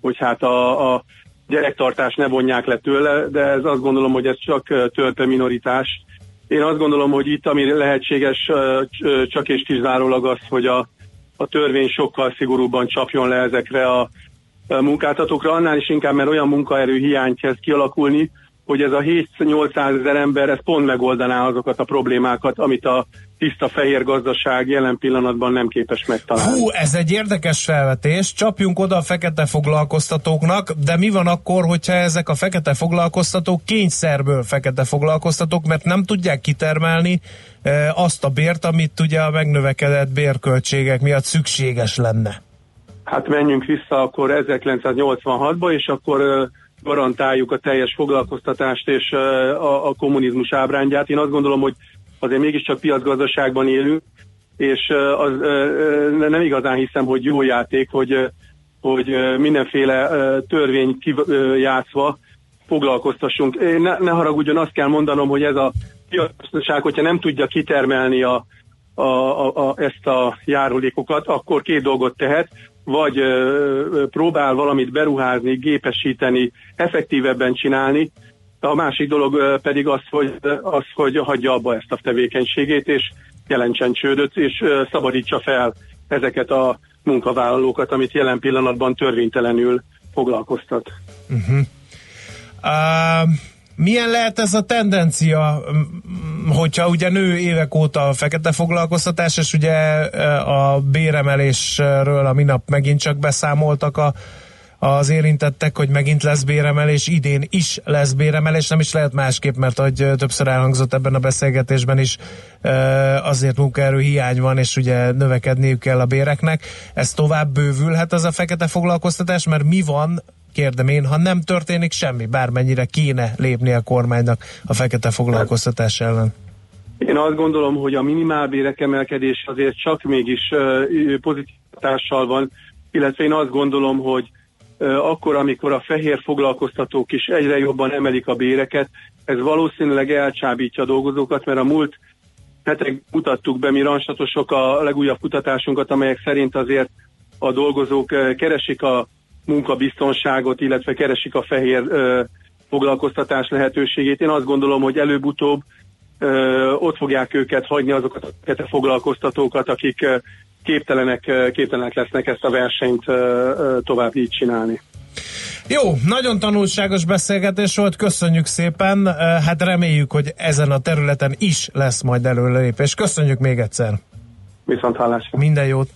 hogy hát a, a gyerektartás ne vonják le tőle, de ez azt gondolom, hogy ez csak törpe minoritás. Én azt gondolom, hogy itt, ami lehetséges, csak és kizárólag az, hogy a, a törvény sokkal szigorúbban csapjon le ezekre a munkáltatókra, annál is inkább, mert olyan munkaerő hiány kezd kialakulni, hogy ez a 7-800 ezer ember ez pont megoldaná azokat a problémákat, amit a tiszta fehér gazdaság jelen pillanatban nem képes megtalálni. Hú, ez egy érdekes felvetés. Csapjunk oda a fekete foglalkoztatóknak, de mi van akkor, hogyha ezek a fekete foglalkoztatók kényszerből fekete foglalkoztatók, mert nem tudják kitermelni e, azt a bért, amit ugye a megnövekedett bérköltségek miatt szükséges lenne? Hát menjünk vissza akkor 1986-ba, és akkor garantáljuk a teljes foglalkoztatást és a, a kommunizmus ábrándját. Én azt gondolom, hogy azért mégiscsak piacgazdaságban élünk, és az, nem igazán hiszem, hogy jó játék, hogy, hogy mindenféle törvény kijátszva foglalkoztassunk. Ne, ne haragudjon, azt kell mondanom, hogy ez a piacgazdaság, hogyha nem tudja kitermelni a, a, a, a, ezt a járulékokat, akkor két dolgot tehet vagy ö, próbál valamit beruházni, gépesíteni, effektívebben csinálni, a másik dolog pedig az hogy, az, hogy hagyja abba ezt a tevékenységét, és jelentsen csődöt, és szabadítsa fel ezeket a munkavállalókat, amit jelen pillanatban törvénytelenül foglalkoztat. Uh-huh. Uh, milyen lehet ez a tendencia, hogyha ugye nő évek óta a fekete foglalkoztatás, és ugye a béremelésről a minap megint csak beszámoltak a, az érintettek, hogy megint lesz béremelés, idén is lesz béremelés, nem is lehet másképp, mert ahogy többször elhangzott ebben a beszélgetésben is, azért munkaerő hiány van, és ugye növekedniük kell a béreknek. Ez tovább bővülhet az a fekete foglalkoztatás, mert mi van, kérdem én, ha nem történik semmi, bármennyire kéne lépni a kormánynak a fekete foglalkoztatás ellen. Én azt gondolom, hogy a minimálbérek emelkedés azért csak mégis pozitív hatással van, illetve én azt gondolom, hogy akkor, amikor a fehér foglalkoztatók is egyre jobban emelik a béreket, ez valószínűleg elcsábítja a dolgozókat, mert a múlt hetek mutattuk be mi ranstatosok a legújabb kutatásunkat, amelyek szerint azért a dolgozók keresik a munkabiztonságot, illetve keresik a fehér foglalkoztatás lehetőségét. Én azt gondolom, hogy előbb-utóbb ö, ott fogják őket hagyni azokat a fekete foglalkoztatókat, akik képtelenek, képtelenek lesznek ezt a versenyt ö, ö, tovább így csinálni. Jó, nagyon tanulságos beszélgetés volt, köszönjük szépen, hát reméljük, hogy ezen a területen is lesz majd előrelépés. Köszönjük még egyszer. Viszont hallásra. Minden jót.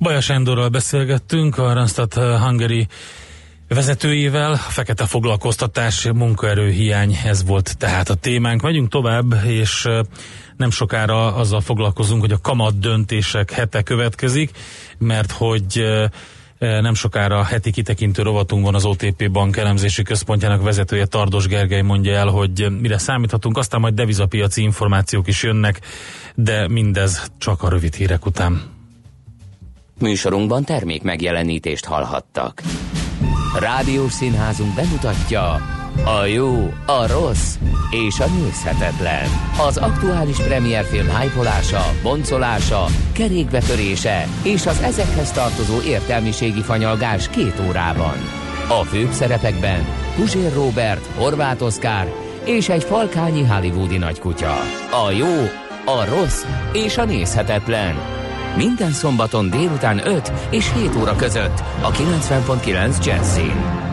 Bajas Endorral beszélgettünk, a Randstad Hungary vezetőjével, a fekete foglalkoztatás, munkaerőhiány, ez volt tehát a témánk. Megyünk tovább, és nem sokára azzal foglalkozunk, hogy a kamat döntések hete következik, mert hogy nem sokára heti kitekintő rovatunk van az OTP Bank elemzési központjának vezetője Tardos Gergely mondja el, hogy mire számíthatunk, aztán majd devizapiaci információk is jönnek, de mindez csak a rövid hírek után. Műsorunkban termék megjelenítést hallhattak. Rádiós színházunk bemutatja a jó, a rossz és a nézhetetlen. Az aktuális premierfilm hypolása, boncolása, kerékbetörése és az ezekhez tartozó értelmiségi fanyalgás két órában. A főbb szerepekben Puzsér Robert, Horváth Oszkár és egy falkányi hollywoodi nagykutya. A jó, a rossz és a nézhetetlen. Minden szombaton délután 5 és 7 óra között a 90.9 Jazzin.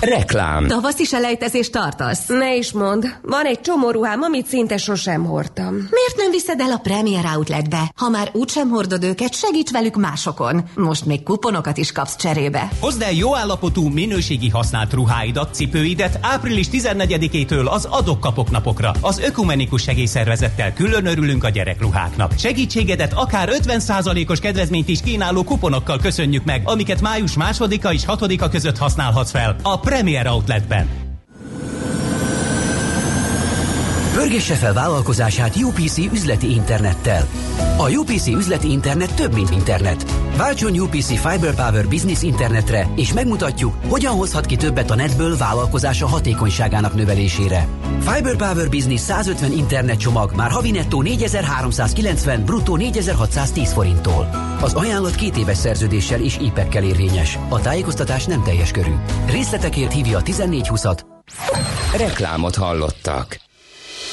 Reklám. Tavasz is elejtezést tartasz? Ne is mond. Van egy csomó ruhám, amit szinte sosem hordtam. Miért nem viszed el a Premier Outletbe? Ha már úgysem hordod őket, segíts velük másokon. Most még kuponokat is kapsz cserébe. Hozd el jó állapotú, minőségi használt ruháidat, cipőidet április 14-től az adok-kapok napokra. Az Ökumenikus Segélyszervezettel külön örülünk a gyerekruháknak. Segítségedet akár 50%-os kedvezményt is kínáló kuponokkal köszönjük meg, amiket május 2-a és 6-a között használhatsz fel. A Premier Outletben. Pörgesse fel vállalkozását UPC üzleti internettel. A UPC üzleti internet több, mint internet. Váltson UPC Fiber Power Business internetre, és megmutatjuk, hogyan hozhat ki többet a netből vállalkozása hatékonyságának növelésére. Fiber Power Business 150 internet csomag már havi nettó 4390, bruttó 4610 forinttól. Az ajánlat két éves szerződéssel és IPEC-kel érvényes. A tájékoztatás nem teljes körű. Részletekért hívja a 1420-at. Reklámot hallottak.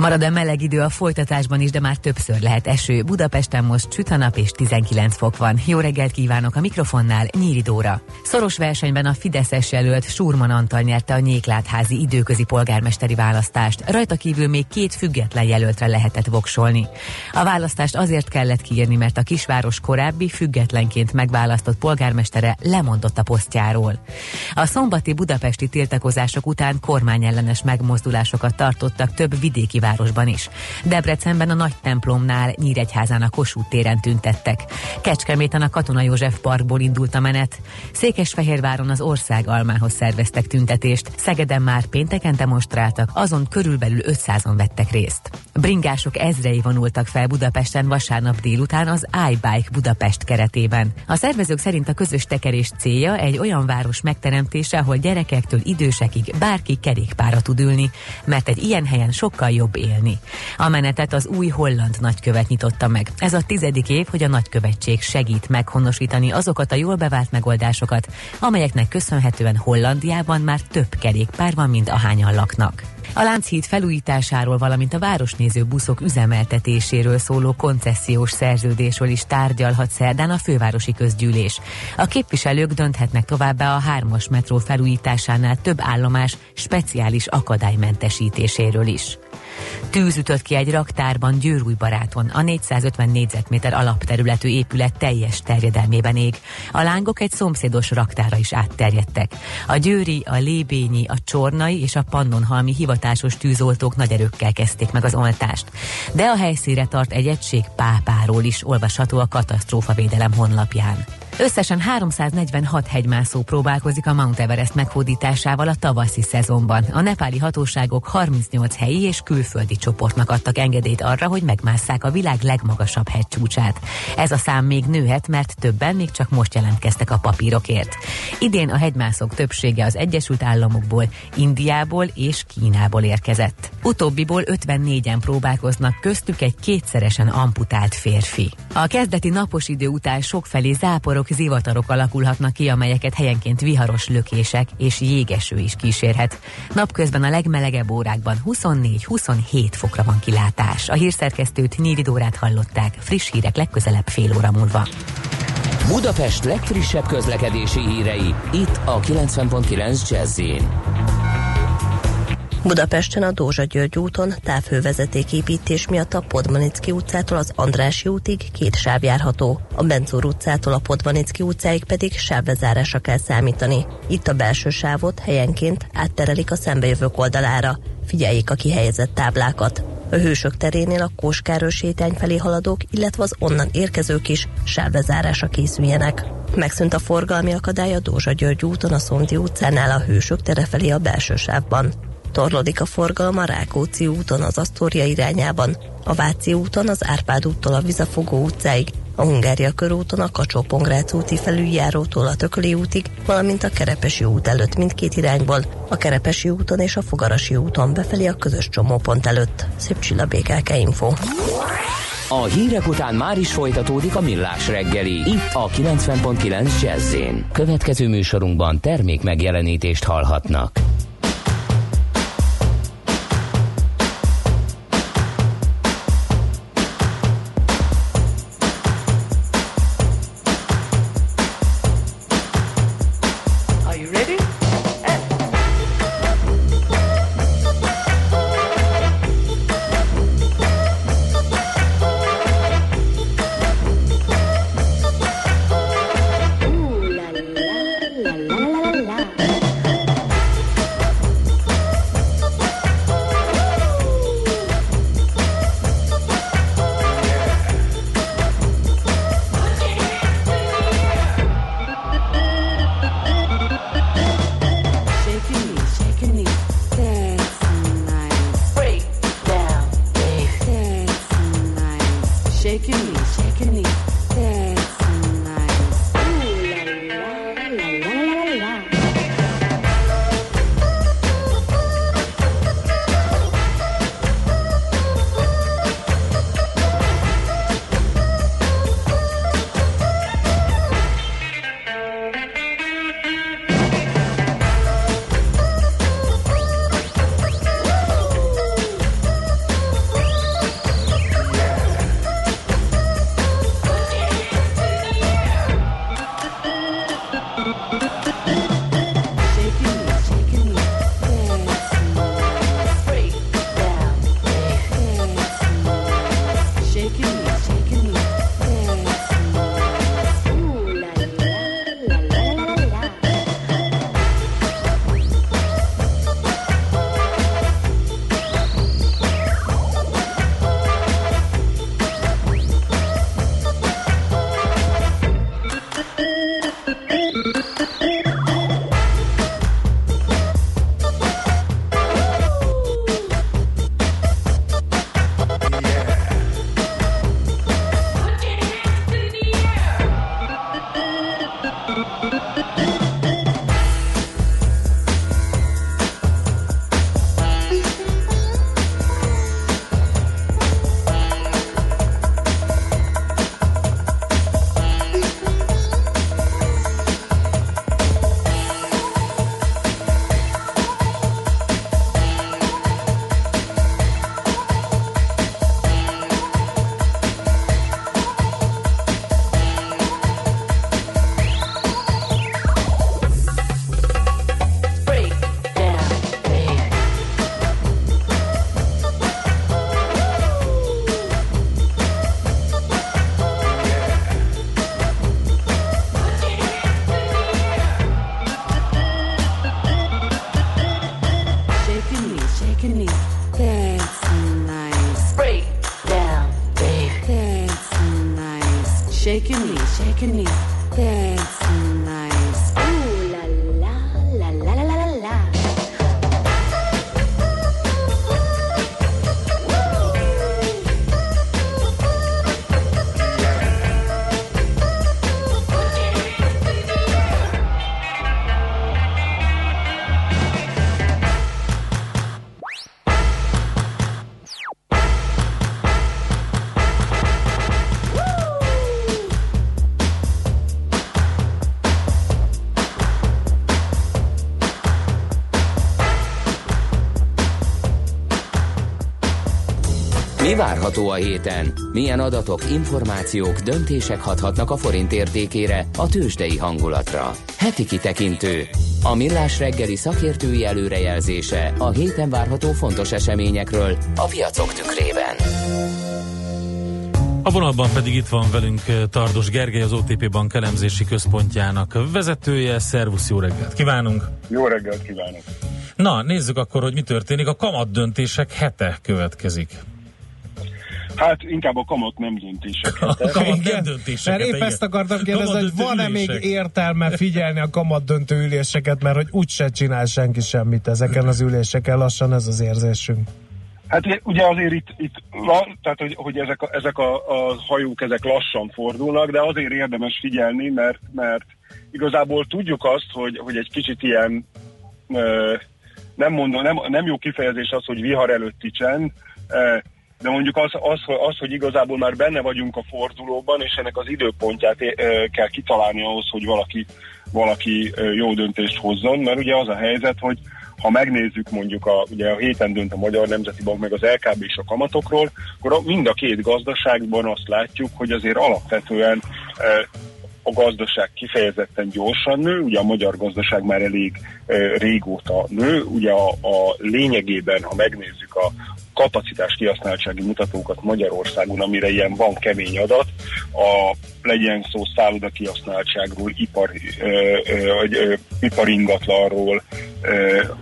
Marad a meleg idő a folytatásban is, de már többször lehet eső. Budapesten most süt a nap és 19 fok van. Jó reggelt kívánok a mikrofonnál, Nyíri Dóra. Szoros versenyben a Fideszes jelölt Surman Antal nyerte a Nyéklátházi időközi polgármesteri választást. Rajta kívül még két független jelöltre lehetett voksolni. A választást azért kellett kiírni, mert a kisváros korábbi függetlenként megválasztott polgármestere lemondott a posztjáról. A szombati budapesti tiltakozások után kormányellenes megmozdulásokat tartottak több vidéki városban is. Debrecenben a Nagy templomnál, Nyíregyházán a Kossuth téren tüntettek. Kecskeméten a Katona József Parkból indult a menet. Székesfehérváron az ország almához szerveztek tüntetést. Szegeden már pénteken demonstráltak, azon körülbelül 500-on vettek részt. Bringások ezrei vonultak fel Budapesten vasárnap délután az iBike Budapest keretében. A szervezők szerint a közös tekerés célja egy olyan város megteremtése, ahol gyerekektől idősekig bárki kerékpára tud ülni, mert egy ilyen helyen sokkal jobb élni. A menetet az új holland nagykövet nyitotta meg. Ez a tizedik év, hogy a nagykövetség segít meghonosítani azokat a jól bevált megoldásokat, amelyeknek köszönhetően Hollandiában már több kerékpár van, mint ahányan laknak. A Lánchíd felújításáról, valamint a városnéző buszok üzemeltetéséről szóló koncesziós szerződésről is tárgyalhat szerdán a fővárosi közgyűlés. A képviselők dönthetnek továbbá a hármas metró felújításánál több állomás speciális akadálymentesítéséről is. Tűz ütött ki egy raktárban Győrújbaráton, a 450 négyzetméter alapterületű épület teljes terjedelmében ég. A lángok egy szomszédos raktára is átterjedtek. A győri, a lébényi, a csornai és a pannonhalmi hivatásos tűzoltók nagy erőkkel kezdték meg az oltást. De a helyszínre tart egy egység pápáról is olvasható a katasztrófavédelem honlapján. Összesen 346 hegymászó próbálkozik a Mount Everest meghódításával a tavaszi szezonban. A nepáli hatóságok 38 helyi és külföldi csoportnak adtak engedélyt arra, hogy megmásszák a világ legmagasabb hegycsúcsát. Ez a szám még nőhet, mert többen még csak most jelentkeztek a papírokért. Idén a hegymászók többsége az Egyesült Államokból, Indiából és Kínából érkezett. Utóbbiból 54-en próbálkoznak, köztük egy kétszeresen amputált férfi. A kezdeti napos idő után sokfelé záporok, zivatarok alakulhatnak ki, amelyeket helyenként viharos lökések és jégeső is kísérhet. Napközben a legmelegebb órákban 24-27 fokra van kilátás. A hírszerkesztőt Nyíri Dórát hallották. Friss hírek legközelebb fél óra múlva. Budapest legfrissebb közlekedési hírei, itt a 90.9 jazz Budapesten a Dózsa György úton távhővezetéképítés miatt a Podmanicki utcától az Andrási útig két sáv járható. A Benzúr utcától a Podmanicki utcáig pedig sávlezárásra kell számítani. Itt a belső sávot helyenként átterelik a szembejövők oldalára. Figyeljék a kihelyezett táblákat. A Hősök terénél a Kóskáros sétány felé haladók, illetve az onnan érkezők is sávlezárásra készüljenek. Megszűnt a forgalmi akadály a Dózsa György úton a Szondi utcánál a Hősök tere felé a belső sávban. Torlódik a forgalom a Rákóczi úton az Asztória irányában, a Váci úton az Árpád úttól a Vizafogó utcáig, a Hungária körúton a kacsó úti felüljárótól a Tököli útig, valamint a Kerepesi út előtt mindkét irányból, a Kerepesi úton és a Fogarasi úton befelé a közös csomópont előtt. Szép csilla BKK Info. A hírek után már is folytatódik a millás reggeli, itt a 90.9 jazz Következő műsorunkban termék megjelenítést hallhatnak. Várható a héten? Milyen adatok, információk, döntések hathatnak a forint értékére, a tőzsdei hangulatra? Heti kitekintő. A millás reggeli szakértői előrejelzése a héten várható fontos eseményekről a piacok tükrében. A vonalban pedig itt van velünk eh, Tardos Gergely, az OTP Bank elemzési központjának vezetője. Szervusz, jó reggelt kívánunk! Jó reggelt kívánok! Na, nézzük akkor, hogy mi történik. A kamat döntések hete következik. Hát inkább a kamat nem döntések. A kamat nem Mert döntéseket. épp igen. ezt akartam kérdezni, hogy van-e még értelme figyelni a kamat döntő üléseket, mert hogy úgyse csinál senki semmit ezeken az üléseken, lassan ez az érzésünk. Hát ugye azért itt, itt tehát hogy, hogy ezek, a, ezek a, a hajók ezek lassan fordulnak, de azért érdemes figyelni, mert, mert igazából tudjuk azt, hogy, hogy egy kicsit ilyen nem, mondom, nem, nem jó kifejezés az, hogy vihar előtti csend, de mondjuk az, az, az, hogy igazából már benne vagyunk a fordulóban, és ennek az időpontját ö, kell kitalálni ahhoz, hogy valaki, valaki ö, jó döntést hozzon, mert ugye az a helyzet, hogy ha megnézzük mondjuk a, ugye a héten dönt a Magyar Nemzeti Bank meg az LKB és a kamatokról, akkor mind a két gazdaságban azt látjuk, hogy azért alapvetően eh, a gazdaság kifejezetten gyorsan nő, ugye a magyar gazdaság már elég eh, régóta nő, ugye a, a lényegében, ha megnézzük a kapacitás kihasználtsági mutatókat Magyarországon, amire ilyen van kemény adat, a legyen szó szálloda kihasználtságról, ipar, ö, ö, ö, iparingatlanról,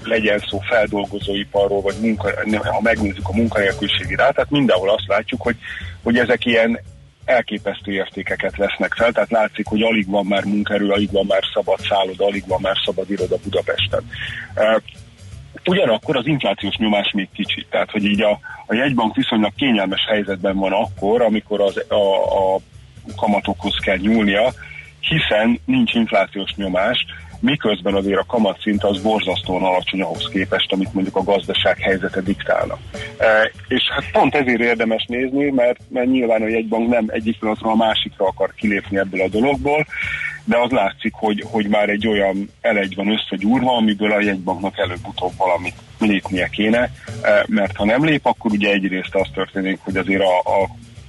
legyen szó feldolgozóiparról, vagy munka, ha megnézzük a munkanélküliségi rátát, mindenhol azt látjuk, hogy, hogy ezek ilyen elképesztő értékeket vesznek fel, tehát látszik, hogy alig van már munkerő, alig van már szabad szálloda, alig van már szabad iroda Budapesten. Ugyanakkor az inflációs nyomás még kicsit, tehát hogy így a, a jegybank viszonylag kényelmes helyzetben van akkor, amikor az, a, a kamatokhoz kell nyúlnia, hiszen nincs inflációs nyomás, miközben azért a kamatszint az borzasztóan alacsony ahhoz képest, amit mondjuk a gazdaság helyzete diktálna. E, és hát pont ezért érdemes nézni, mert, mert nyilván a jegybank nem egyik pillanatról a másikra akar kilépni ebből a dologból, de az látszik, hogy, hogy már egy olyan elegy van összegyúrva, amiből a jegybanknak előbb-utóbb valamit lépnie kéne, e, mert ha nem lép, akkor ugye egyrészt az történik, hogy azért a, a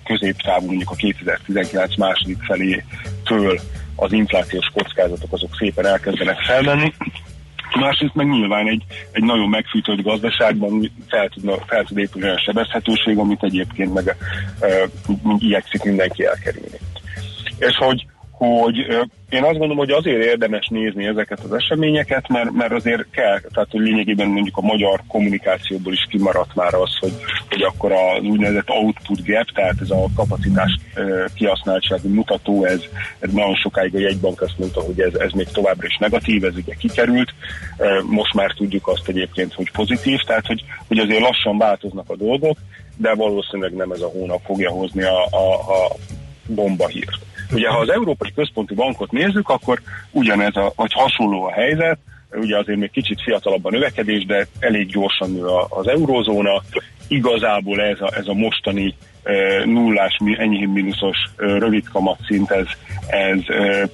középtávú, mondjuk a 2019 második felétől az inflációs kockázatok azok szépen elkezdenek felmenni, Másrészt meg nyilván egy, egy nagyon megfűtött gazdaságban fel, tudna, fel tud épülni olyan sebezhetőség, amit egyébként meg e, igyekszik mindenki elkerülni. És hogy, hogy én azt gondolom, hogy azért érdemes nézni ezeket az eseményeket, mert, mert azért kell, tehát hogy lényegében mondjuk a magyar kommunikációból is kimaradt már az, hogy, hogy akkor az úgynevezett output gap, tehát ez a kapacitás kihasználtsági mutató, ez, ez nagyon sokáig a jegybank azt mondta, hogy ez, ez még továbbra is negatív, ez ugye kikerült, most már tudjuk azt egyébként, hogy pozitív, tehát hogy, hogy azért lassan változnak a dolgok, de valószínűleg nem ez a hónap fogja hozni a, a, a bomba hírt. Ugye, ha az Európai Központi Bankot nézzük, akkor ugyanez, a, vagy hasonló a helyzet, ugye azért még kicsit fiatalabb a növekedés, de elég gyorsan nő az eurózóna. Igazából ez a, ez a mostani e, nullás, enyhén mínuszos e, rövid kamatszint, ez, ez e,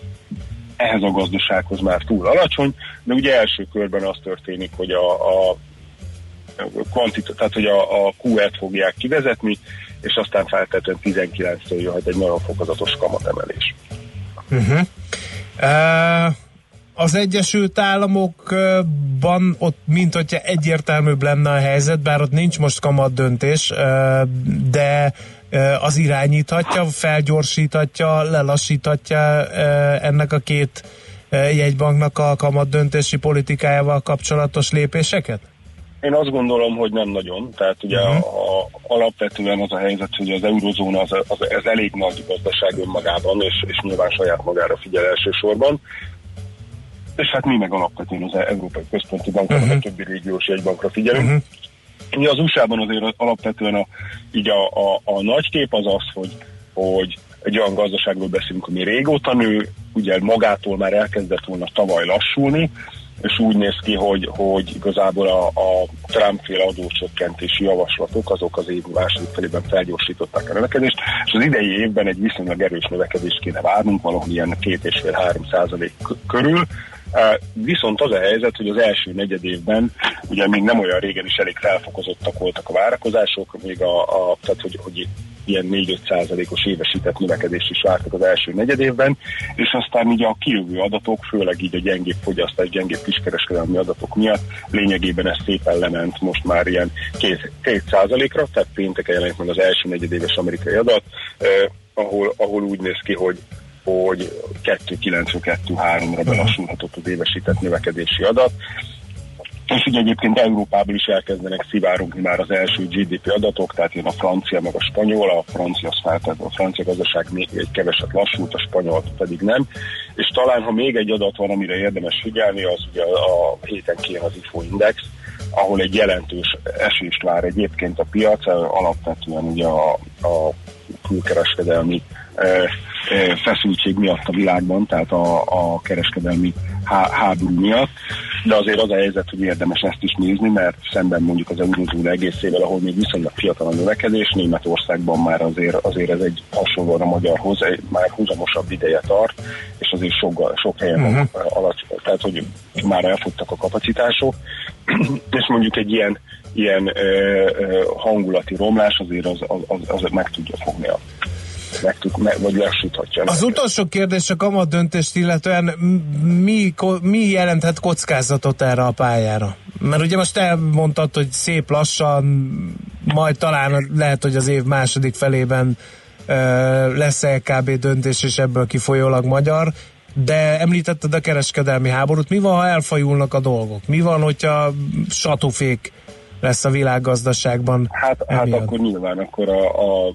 ehhez a gazdasághoz már túl alacsony, de ugye első körben az történik, hogy a, a kvantita, tehát hogy a, a Q-et fogják kivezetni, és aztán feltétlenül 19-től jöhet egy nagyon fokozatos kamatemelés. Uh-huh. Uh, az Egyesült Államokban ott mint hogyha egyértelműbb lenne a helyzet, bár ott nincs most kamat döntés, de az irányíthatja, felgyorsíthatja, lelassíthatja ennek a két jegybanknak a kamat döntési politikájával kapcsolatos lépéseket? Én azt gondolom, hogy nem nagyon. Tehát ugye uh-huh. a, alapvetően az a helyzet, hogy az eurozóna az, az, ez elég nagy gazdaság önmagában, és, és nyilván saját magára figyel elsősorban. És hát mi meg alapvetően az Európai Központi Bankra, uh-huh. a többi régiós jegybankra figyelünk. Uh-huh. Mi az USA-ban azért alapvetően a, így a, a, a nagy kép az az, hogy, hogy egy olyan gazdaságról beszélünk, ami régóta nő, ugye magától már elkezdett volna tavaly lassulni, és úgy néz ki, hogy, hogy igazából a, a Trump-féle adócsökkentési javaslatok azok az év második felében felgyorsították a növekedést, és az idei évben egy viszonylag erős növekedést kéne várnunk, valahol ilyen két és fél három százalék körül, Viszont az a helyzet, hogy az első negyed évben, ugye még nem olyan régen is elég felfokozottak voltak a várakozások, még a, a tehát hogy, hogy ilyen 4-5 százalékos évesített növekedést is vártak az első negyed évben, és aztán ugye a kijövő adatok, főleg így a gyengébb fogyasztás, gyengébb kiskereskedelmi adatok miatt lényegében ez szépen lement most már ilyen 2 százalékra, tehát pénteken jelent meg az első negyedéves amerikai adat, eh, ahol, ahol úgy néz ki, hogy hogy 2,92-3-ra belassulhatott az évesített növekedési adat. És ugye egyébként Európában is elkezdenek szivárogni már az első GDP adatok, tehát jön a francia meg a spanyol, a francia, tehát a francia gazdaság még egy keveset lassult, a spanyol pedig nem. És talán, ha még egy adat van, amire érdemes figyelni, az ugye a héten kijön az IFO Index, ahol egy jelentős esést vár egyébként a piac, alapvetően ugye a, a külkereskedelmi eh, feszültség miatt a világban, tehát a, a kereskedelmi há, háború miatt, de azért az a helyzet, hogy érdemes ezt is nézni, mert szemben mondjuk az egész egészével, ahol még viszonylag fiatal a növekedés, Németországban már azért, azért ez egy hasonlóan a magyarhoz, már húzamosabb ideje tart, és azért sok, sok helyen uh-huh. alacsony, tehát hogy már elfuttak a kapacitások, és mondjuk egy ilyen, ilyen ö, ö, hangulati romlás azért az, az, az, az meg tudja fogni a meg meg, vagy lassíthatja. Az utolsó kérdés a kamat döntést illetően mi, mi jelenthet kockázatot erre a pályára? Mert ugye most elmondtad, hogy szép lassan, majd talán lehet, hogy az év második felében lesz LKB döntés, és ebből kifolyólag magyar, de említetted a kereskedelmi háborút. Mi van, ha elfajulnak a dolgok? Mi van, hogyha satufék lesz a világgazdaságban? Hát, hát akkor nyilván akkor a, a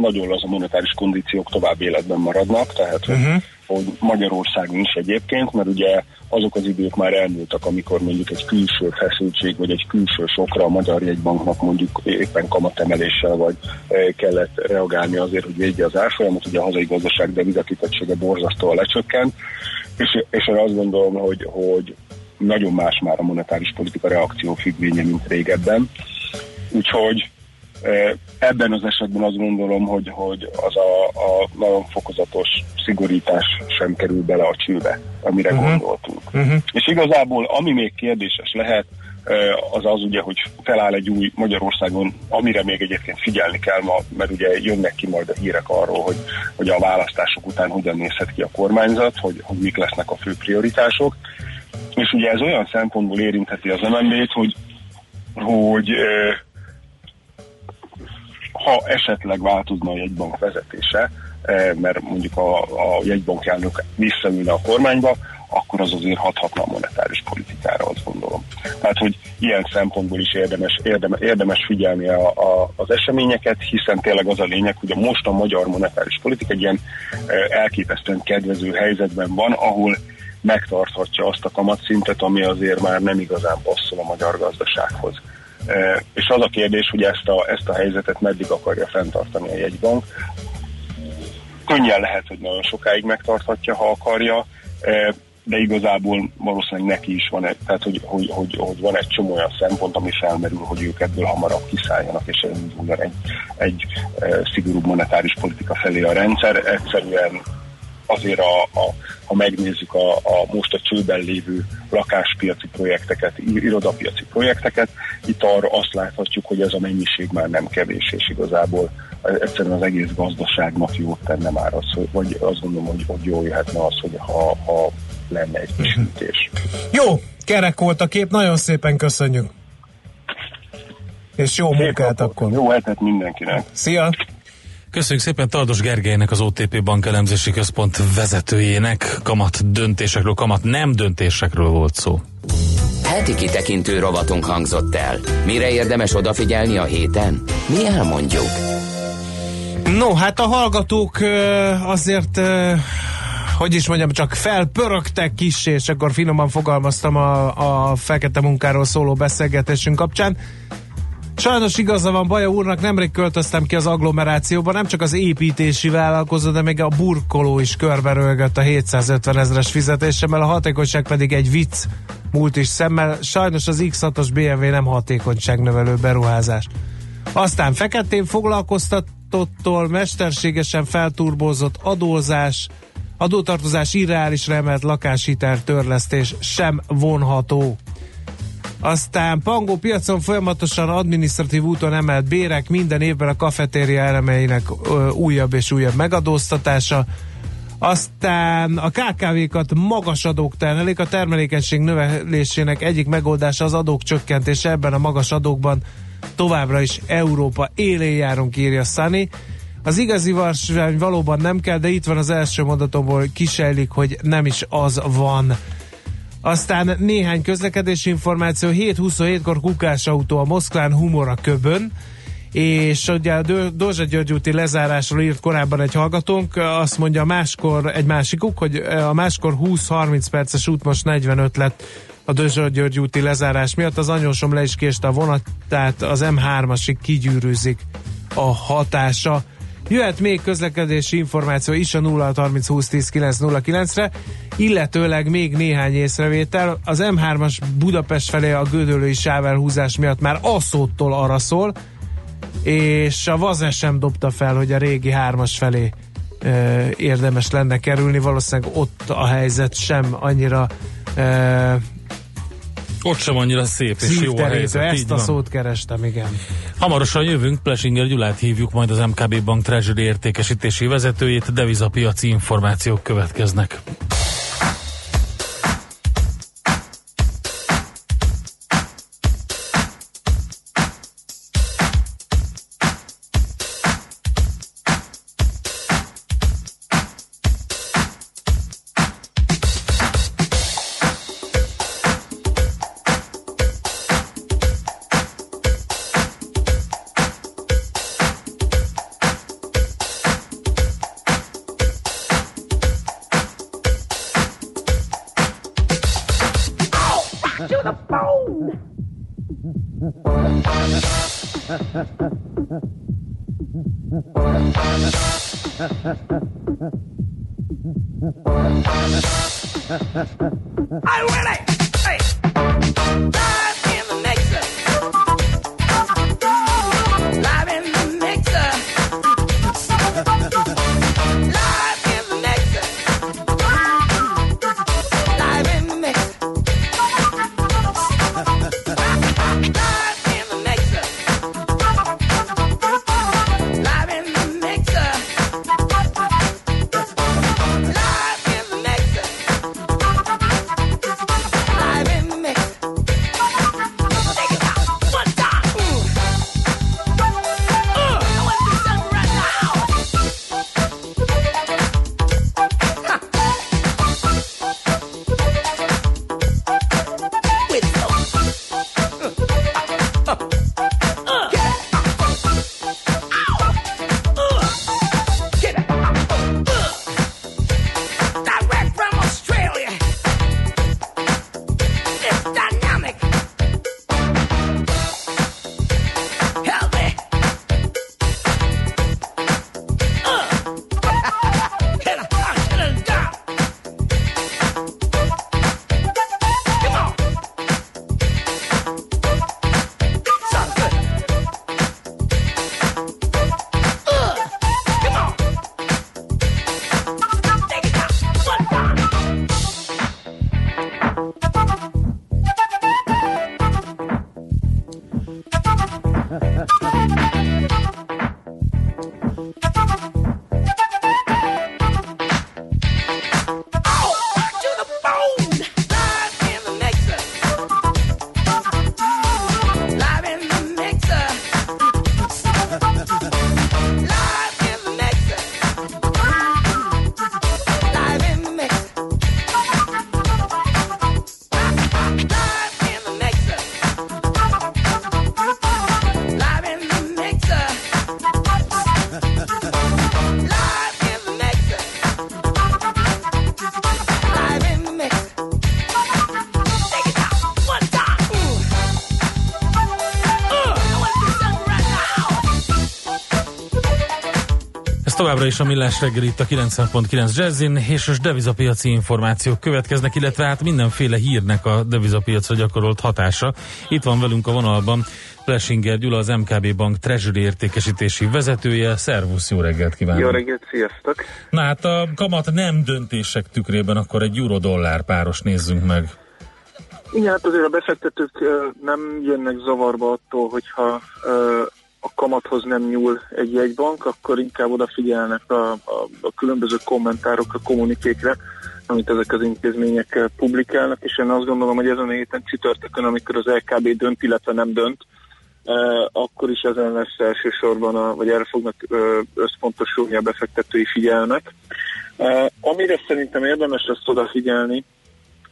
nagyon az a monetáris kondíciók tovább életben maradnak, tehát uh-huh. hogy Magyarországon is egyébként, mert ugye azok az idők már elmúltak, amikor mondjuk egy külső feszültség, vagy egy külső sokra a Magyar Jegybanknak mondjuk éppen kamatemeléssel vagy e, kellett reagálni azért, hogy védje az árfolyamat, ugye a hazai gazdaság devizakitettsége borzasztóan lecsökkent, és, és én azt gondolom, hogy, hogy nagyon más már a monetáris politika reakció függvénye, mint régebben. Úgyhogy Ebben az esetben azt gondolom, hogy, hogy az a, a nagyon fokozatos szigorítás sem kerül bele a csőbe, amire uh-huh. gondoltunk. Uh-huh. És igazából, ami még kérdéses lehet, az az ugye, hogy feláll egy új Magyarországon, amire még egyébként figyelni kell ma, mert ugye jönnek ki majd a hírek arról, hogy, hogy a választások után hogyan nézhet ki a kormányzat, hogy, hogy mik lesznek a fő prioritások. És ugye ez olyan szempontból érintheti az MNB-t, hogy, hogy ha esetleg változna a jegybank vezetése, eh, mert mondjuk a, a jegybankjának visszaülne a kormányba, akkor az azért hathatna a monetáris politikára, azt gondolom. Tehát, hogy ilyen szempontból is érdemes, érdemes, érdemes figyelni a, a, az eseményeket, hiszen tényleg az a lényeg, hogy a most a magyar monetáris politika egy ilyen eh, elképesztően kedvező helyzetben van, ahol megtarthatja azt a kamatszintet, ami azért már nem igazán passzol a magyar gazdasághoz. És az a kérdés, hogy ezt a, ezt a helyzetet meddig akarja fenntartani a jegybank. Könnyen lehet, hogy nagyon sokáig megtarthatja, ha akarja, de igazából valószínűleg neki is van egy, tehát hogy, hogy, hogy, hogy van egy csomó olyan szempont, ami felmerül, hogy ők ebből hamarabb kiszálljanak, és elinduljon egy, egy szigorúbb monetáris politika felé a rendszer. Egyszerűen azért, a, a, ha megnézzük a, a most a csőben lévő lakáspiaci projekteket, irodapiaci projekteket, itt arra azt láthatjuk, hogy ez a mennyiség már nem kevés, és igazából egyszerűen az egész gazdaságnak jót tenne már az, hogy, vagy azt gondolom, hogy, hogy jól jöhetne az, hogy ha, ha lenne egy kis mhm. ütés. Jó, kerek volt a kép, nagyon szépen köszönjük. És jó Szép munkát akkor. Jó hetet mindenkinek. Szia! Köszönjük szépen Tardos Gergelynek, az OTP Bank elemzési központ vezetőjének. Kamat döntésekről, kamat nem döntésekről volt szó. Heti kitekintő rovatunk hangzott el. Mire érdemes odafigyelni a héten? Mi elmondjuk. No, hát a hallgatók azért, hogy is mondjam, csak felpörögtek kis, és akkor finoman fogalmaztam a, a fekete munkáról szóló beszélgetésünk kapcsán. Sajnos igaza van Baja úrnak, nemrég költöztem ki az agglomerációba, nem csak az építési vállalkozó, de még a burkoló is körberölgött a 750 ezeres fizetésemmel, a hatékonyság pedig egy vicc múlt is szemmel. Sajnos az X6-os BMW nem hatékonyságnövelő beruházás. Aztán feketén foglalkoztatottól mesterségesen felturbózott adózás, adótartozás irreálisra emelt lakáshitel törlesztés sem vonható. Aztán Pangó piacon folyamatosan adminisztratív úton emelt bérek, minden évben a kafetéria elemeinek ö, újabb és újabb megadóztatása. Aztán a KKV-kat magas adók termelik, a termelékenység növelésének egyik megoldása az adók csökkentése, ebben a magas adókban továbbra is Európa élén járunk, írja Sunny. Az igazi varsány valóban nem kell, de itt van az első mondatomból kisejlik, hogy nem is az van. Aztán néhány közlekedési információ. 7.27-kor kukás autó a Moszkván Humor a Köbön, és ugye a Dózsa György úti lezárásról írt korábban egy hallgatónk, azt mondja máskor egy másikuk, hogy a máskor 20-30 perces út most 45 lett a Dózsa György úti lezárás miatt. Az anyósom le is késte a vonat, tehát az M3-asig kigyűrűzik a hatása. Jöhet még közlekedési információ is a 0 30 20 10 909 re illetőleg még néhány észrevétel. Az M3-as Budapest felé a gödölői sávelhúzás miatt már Asszóttól arra szól, és a Vazes sem dobta fel, hogy a régi hármas felé e, érdemes lenne kerülni, valószínűleg ott a helyzet sem annyira e, Ott sem annyira szép és jó a helyzet. Ezt a szót kerestem, igen. Hamarosan jövünk, Plesinger Gyulát hívjuk, majd az MKB Bank Treasury értékesítési vezetőjét, devizapiaci információk következnek. Továbbra is a Millás reggel itt a 90.9 Jazzin, és most devizapiaci információk következnek, illetve hát mindenféle hírnek a devizapiacra gyakorolt hatása. Itt van velünk a vonalban Plesinger Gyula, az MKB Bank Treasury értékesítési vezetője. Szervusz, jó reggelt kívánok! Jó reggelt, sziasztok! Na hát a kamat nem döntések tükrében akkor egy euro-dollár páros nézzünk meg. Igen, hát azért a befektetők nem jönnek zavarba attól, hogyha kamathoz nem nyúl egy jegybank, akkor inkább odafigyelnek a, a, a különböző kommentárokra, kommunikékre, amit ezek az intézmények ö, publikálnak, és én azt gondolom, hogy ezen a héten csütörtökön, amikor az LKB dönt, illetve nem dönt, ö, akkor is ezen lesz elsősorban, a, vagy erre fognak ö, összpontosulni a befektetői figyelmek. Ö, Amire szerintem érdemes azt odafigyelni,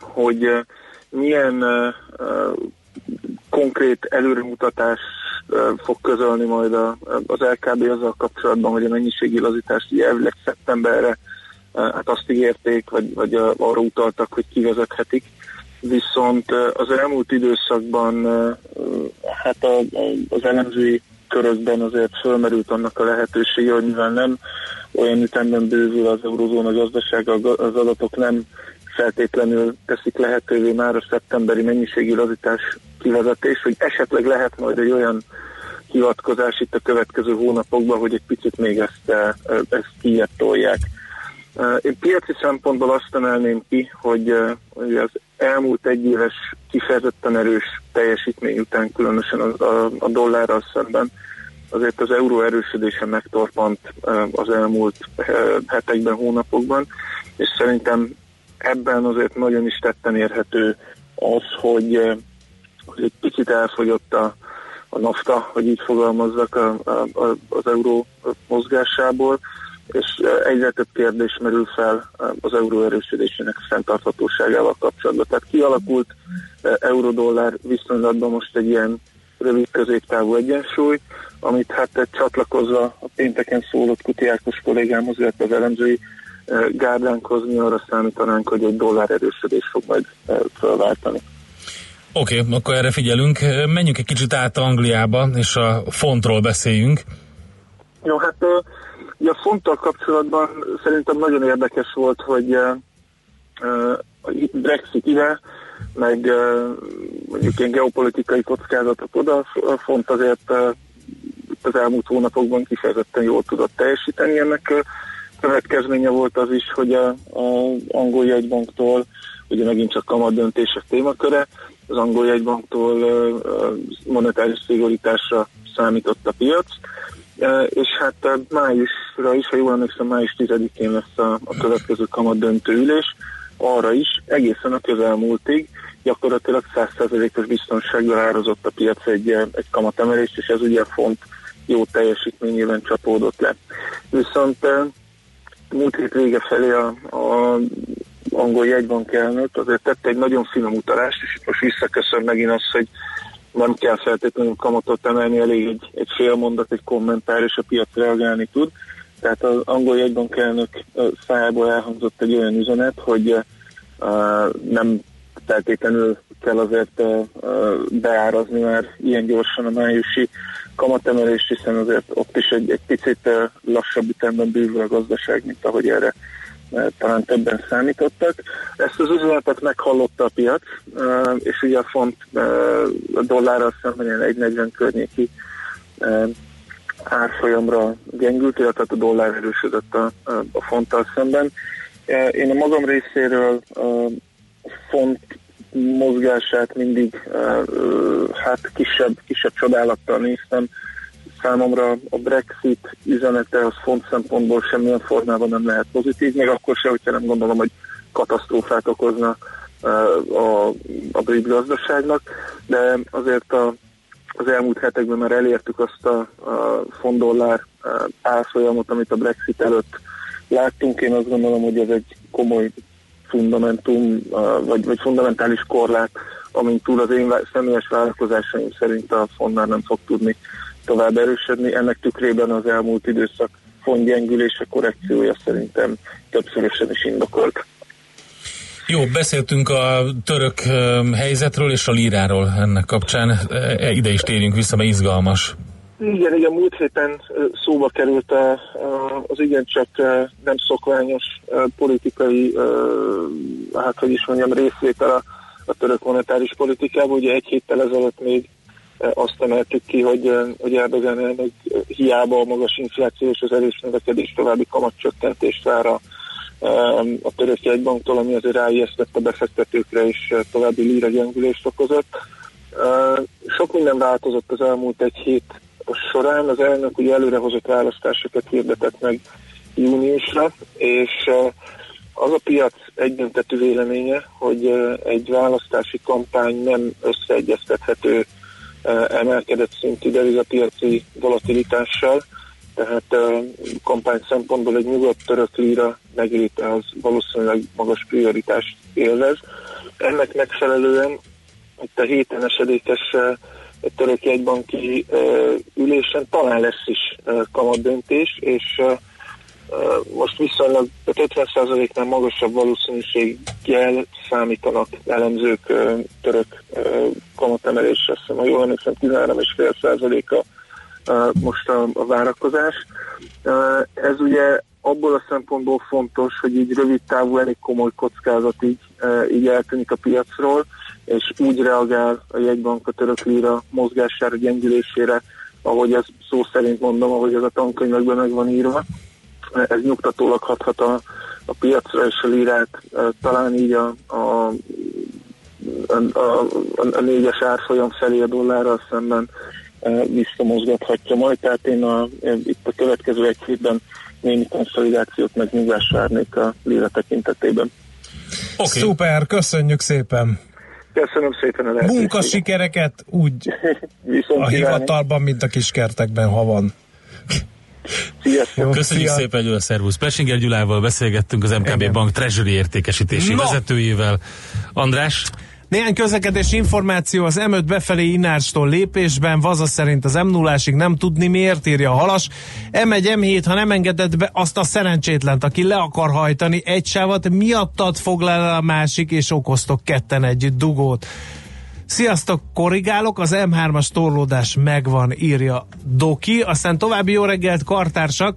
hogy ö, milyen ö, konkrét előremutatás fog közölni majd a, az LKB azzal kapcsolatban, hogy a mennyiségi lazítást elvileg szeptemberre hát azt ígérték, vagy, vagy arra utaltak, hogy kivezethetik. Viszont az elmúlt időszakban hát a, az elemzői körökben azért fölmerült annak a lehetősége, hogy mivel nem olyan ütemben bővül az eurozóna gazdasága, az adatok nem feltétlenül teszik lehetővé már a szeptemberi mennyiségi lazítás kivezetés, hogy esetleg lehet majd egy olyan hivatkozás itt a következő hónapokban, hogy egy picit még ezt, eh, ezt kijebb tolják. Eh, Én piaci szempontból azt emelném ki, hogy, hogy az elmúlt egy éves kifejezetten erős teljesítmény után, különösen a, a, a dollárral szemben, azért az euró erősödése megtorpant az elmúlt hetekben, hónapokban, és szerintem ebben azért nagyon is tetten érhető az, hogy, eh, hogy egy picit elfogyott a, a nafta, hogy így fogalmazzak a, a, a, az euró mozgásából, és eh, egyre több kérdés merül fel eh, az euró erősödésének fenntarthatóságával kapcsolatban. Tehát kialakult euró-dollár viszonylatban most egy ilyen rövid középtávú egyensúly, amit hát csatlakozva a pénteken szólott Kuti Ákos kollégámhoz, illetve az elemzői eh, gárdánkhoz mi arra számítanánk, hogy egy dollár erősödés fog majd eh, felváltani. Oké, okay, akkor erre figyelünk. Menjünk egy kicsit át Angliába, és a fontról beszéljünk. Jó, hát ugye a fonttal kapcsolatban szerintem nagyon érdekes volt, hogy a Brexit ide, meg mondjuk ilyen geopolitikai kockázatok oda, a font azért az elmúlt hónapokban kifejezetten jól tudott teljesíteni. Ennek következménye volt az is, hogy a, a angol jegybanktól, ugye megint csak kamat döntések témaköre, az angol jegybanktól monetáris szigorításra számított a piac, és hát májusra is, ha jól emlékszem, május 10-én lesz a, a következő kamat döntő ülés, arra is egészen a közelmúltig gyakorlatilag 100%-os biztonsággal árazott a piac egy, egy kamatemelést, és ez ugye font jó teljesítményében csapódott le. Viszont múlt hét vége felé a, a angol jegybank elnök azért tette egy nagyon finom utalást, és itt most visszaköszön megint az, hogy nem kell feltétlenül kamatot emelni, elég egy, egy fél mondat, egy kommentár, és a piac reagálni tud. Tehát az angol jegybank elnök szájából elhangzott egy olyan üzenet, hogy uh, nem feltétlenül kell azért beárazni már ilyen gyorsan a májusi kamatemelést, hiszen azért ott is egy, egy picit lassabb ütemben bővül a gazdaság, mint ahogy erre talán többen számítottak. Ezt az üzenetet meghallotta a piac, és ugye a font a dollárral szemben ilyen 1,40 környéki árfolyamra gyengült, illetve a dollár erősödött a, a fonttal szemben. Én a magam részéről font mozgását mindig hát kisebb, kisebb csodálattal néztem, számomra a Brexit üzenete az font szempontból semmilyen formában nem lehet pozitív, még akkor se, hogyha nem gondolom, hogy katasztrófát okozna a, a brit gazdaságnak, de azért a, az elmúlt hetekben már elértük azt a, a font-dollár árfolyamot, amit a Brexit előtt láttunk. Én azt gondolom, hogy ez egy komoly fundamentum, vagy, vagy fundamentális korlát, amint túl az én személyes vállalkozásaim szerint a font már nem fog tudni tovább erősödni. Ennek tükrében az elmúlt időszak fondgyengülése korrekciója szerintem többszörösen is indokolt. Jó, beszéltünk a török helyzetről és a líráról ennek kapcsán. E, ide is térjünk vissza, mert izgalmas. Igen, igen, múlt héten szóba került az igencsak nem szokványos politikai, hát hogy is mondjam, részvétel a, a török monetáris politikában. Ugye egy héttel ezelőtt még azt emeltük ki, hogy, hogy Erdogan elnök hiába a magas infláció és az erős növekedés további kamatcsökkentést vár a, a török jegybanktól, ami azért ráijesztett a befektetőkre és további líra gyengülést okozott. Sok minden változott az elmúlt egy hét során. Az elnök ugye előrehozott választásokat hirdetett meg júniusra, és az a piac egyöntetű véleménye, hogy egy választási kampány nem összeegyeztethető emelkedett szintű devizapiaci volatilitással, tehát kampány szempontból egy nyugodt török líra megléte az valószínűleg magas prioritást élvez. Ennek megfelelően itt a héten esedékes török jegybanki ülésen talán lesz is kamatdöntés, és most viszonylag 50%-nál magasabb valószínűséggel számítanak elemzők török kamatemelésre, azt hiszem, ha jól emlékszem, 13,5%-a eh, most a, a várakozás. Ez ugye abból a szempontból fontos, hogy így rövid távú elég komoly kockázat így, eh, így eltűnik a piacról, és úgy reagál a jegybank a török lira mozgására, gyengülésére, ahogy ez szó szerint mondom, ahogy ez a tankönyvekben meg van írva. Ez nyugtatólag hathat a, a piacra és a lírát, eh, talán így a, a, a, a, a négyes árfolyam felé a dollárral szemben eh, visszamozgathatja majd, tehát én a, itt a következő egy hétben némi konszolidációt meg nyugvást várnék a lira tekintetében. Okay. Szuper, köszönjük szépen! Köszönöm szépen a lehetőséget. Munkasikereket úgy Viszont a kívánni. hivatalban, mint a kiskertekben, ha van. Sziasztok. Köszönjük szia. szépen, Gyula Szervusz. Plesinger Gyulával beszélgettünk az MKB Igen. Bank Treasury értékesítési No. vezetőjével. András, Néhány közlekedési információ az M5 befelé Inárstól lépésben, Vaza szerint az m 0 nem tudni miért, írja a halas. M1, M7, ha nem engedett be azt a szerencsétlent, aki le akar hajtani egy sávat, miattad foglal a másik, és okoztok ketten együtt dugót. Sziasztok, korrigálok, az M3-as torlódás megvan, írja Doki. Aztán további jó reggelt, kartársak.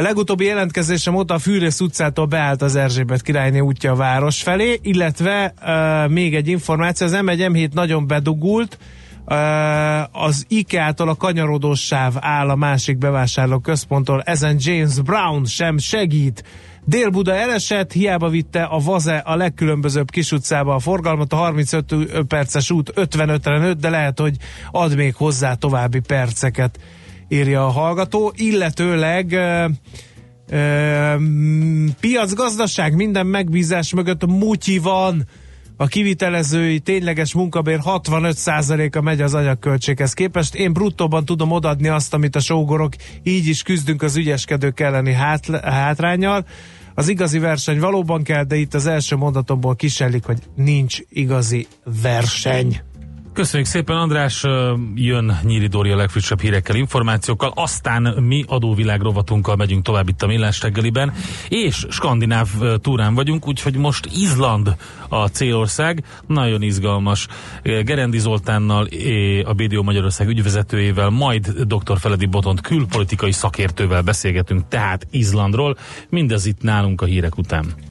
A legutóbbi jelentkezésem óta a Fűrész utcától beállt az Erzsébet királyné útja a város felé, illetve uh, még egy információ, az M1 M7 nagyon bedugult, uh, az IKEA-tól a kanyarodós sáv áll a másik bevásárló központtól, ezen James Brown sem segít. Dél-Buda elesett, hiába vitte a Vaze a legkülönbözőbb kis utcába a forgalmat, a 35 perces út 55-re nőtt, de lehet, hogy ad még hozzá további perceket, írja a hallgató, illetőleg ö, mm, piacgazdaság minden megbízás mögött mutyi van, a kivitelezői tényleges munkabér 65%-a megy az anyagköltséghez képest. Én bruttóban tudom odadni azt, amit a sógorok, így is küzdünk az ügyeskedők elleni hát, hátrányjal. Az igazi verseny valóban kell, de itt az első mondatomból kisellik, hogy nincs igazi verseny. Köszönjük szépen András, jön Nyíri Dóri a legfrissebb hírekkel, információkkal, aztán mi adóvilág rovatunkkal megyünk tovább itt a Millás reggeliben, és skandináv túrán vagyunk, úgyhogy most Izland a célország, nagyon izgalmas. Gerendi Zoltánnal, a BDO Magyarország ügyvezetőjével, majd dr. Feledi Botont külpolitikai szakértővel beszélgetünk tehát Izlandról, mindez itt nálunk a hírek után.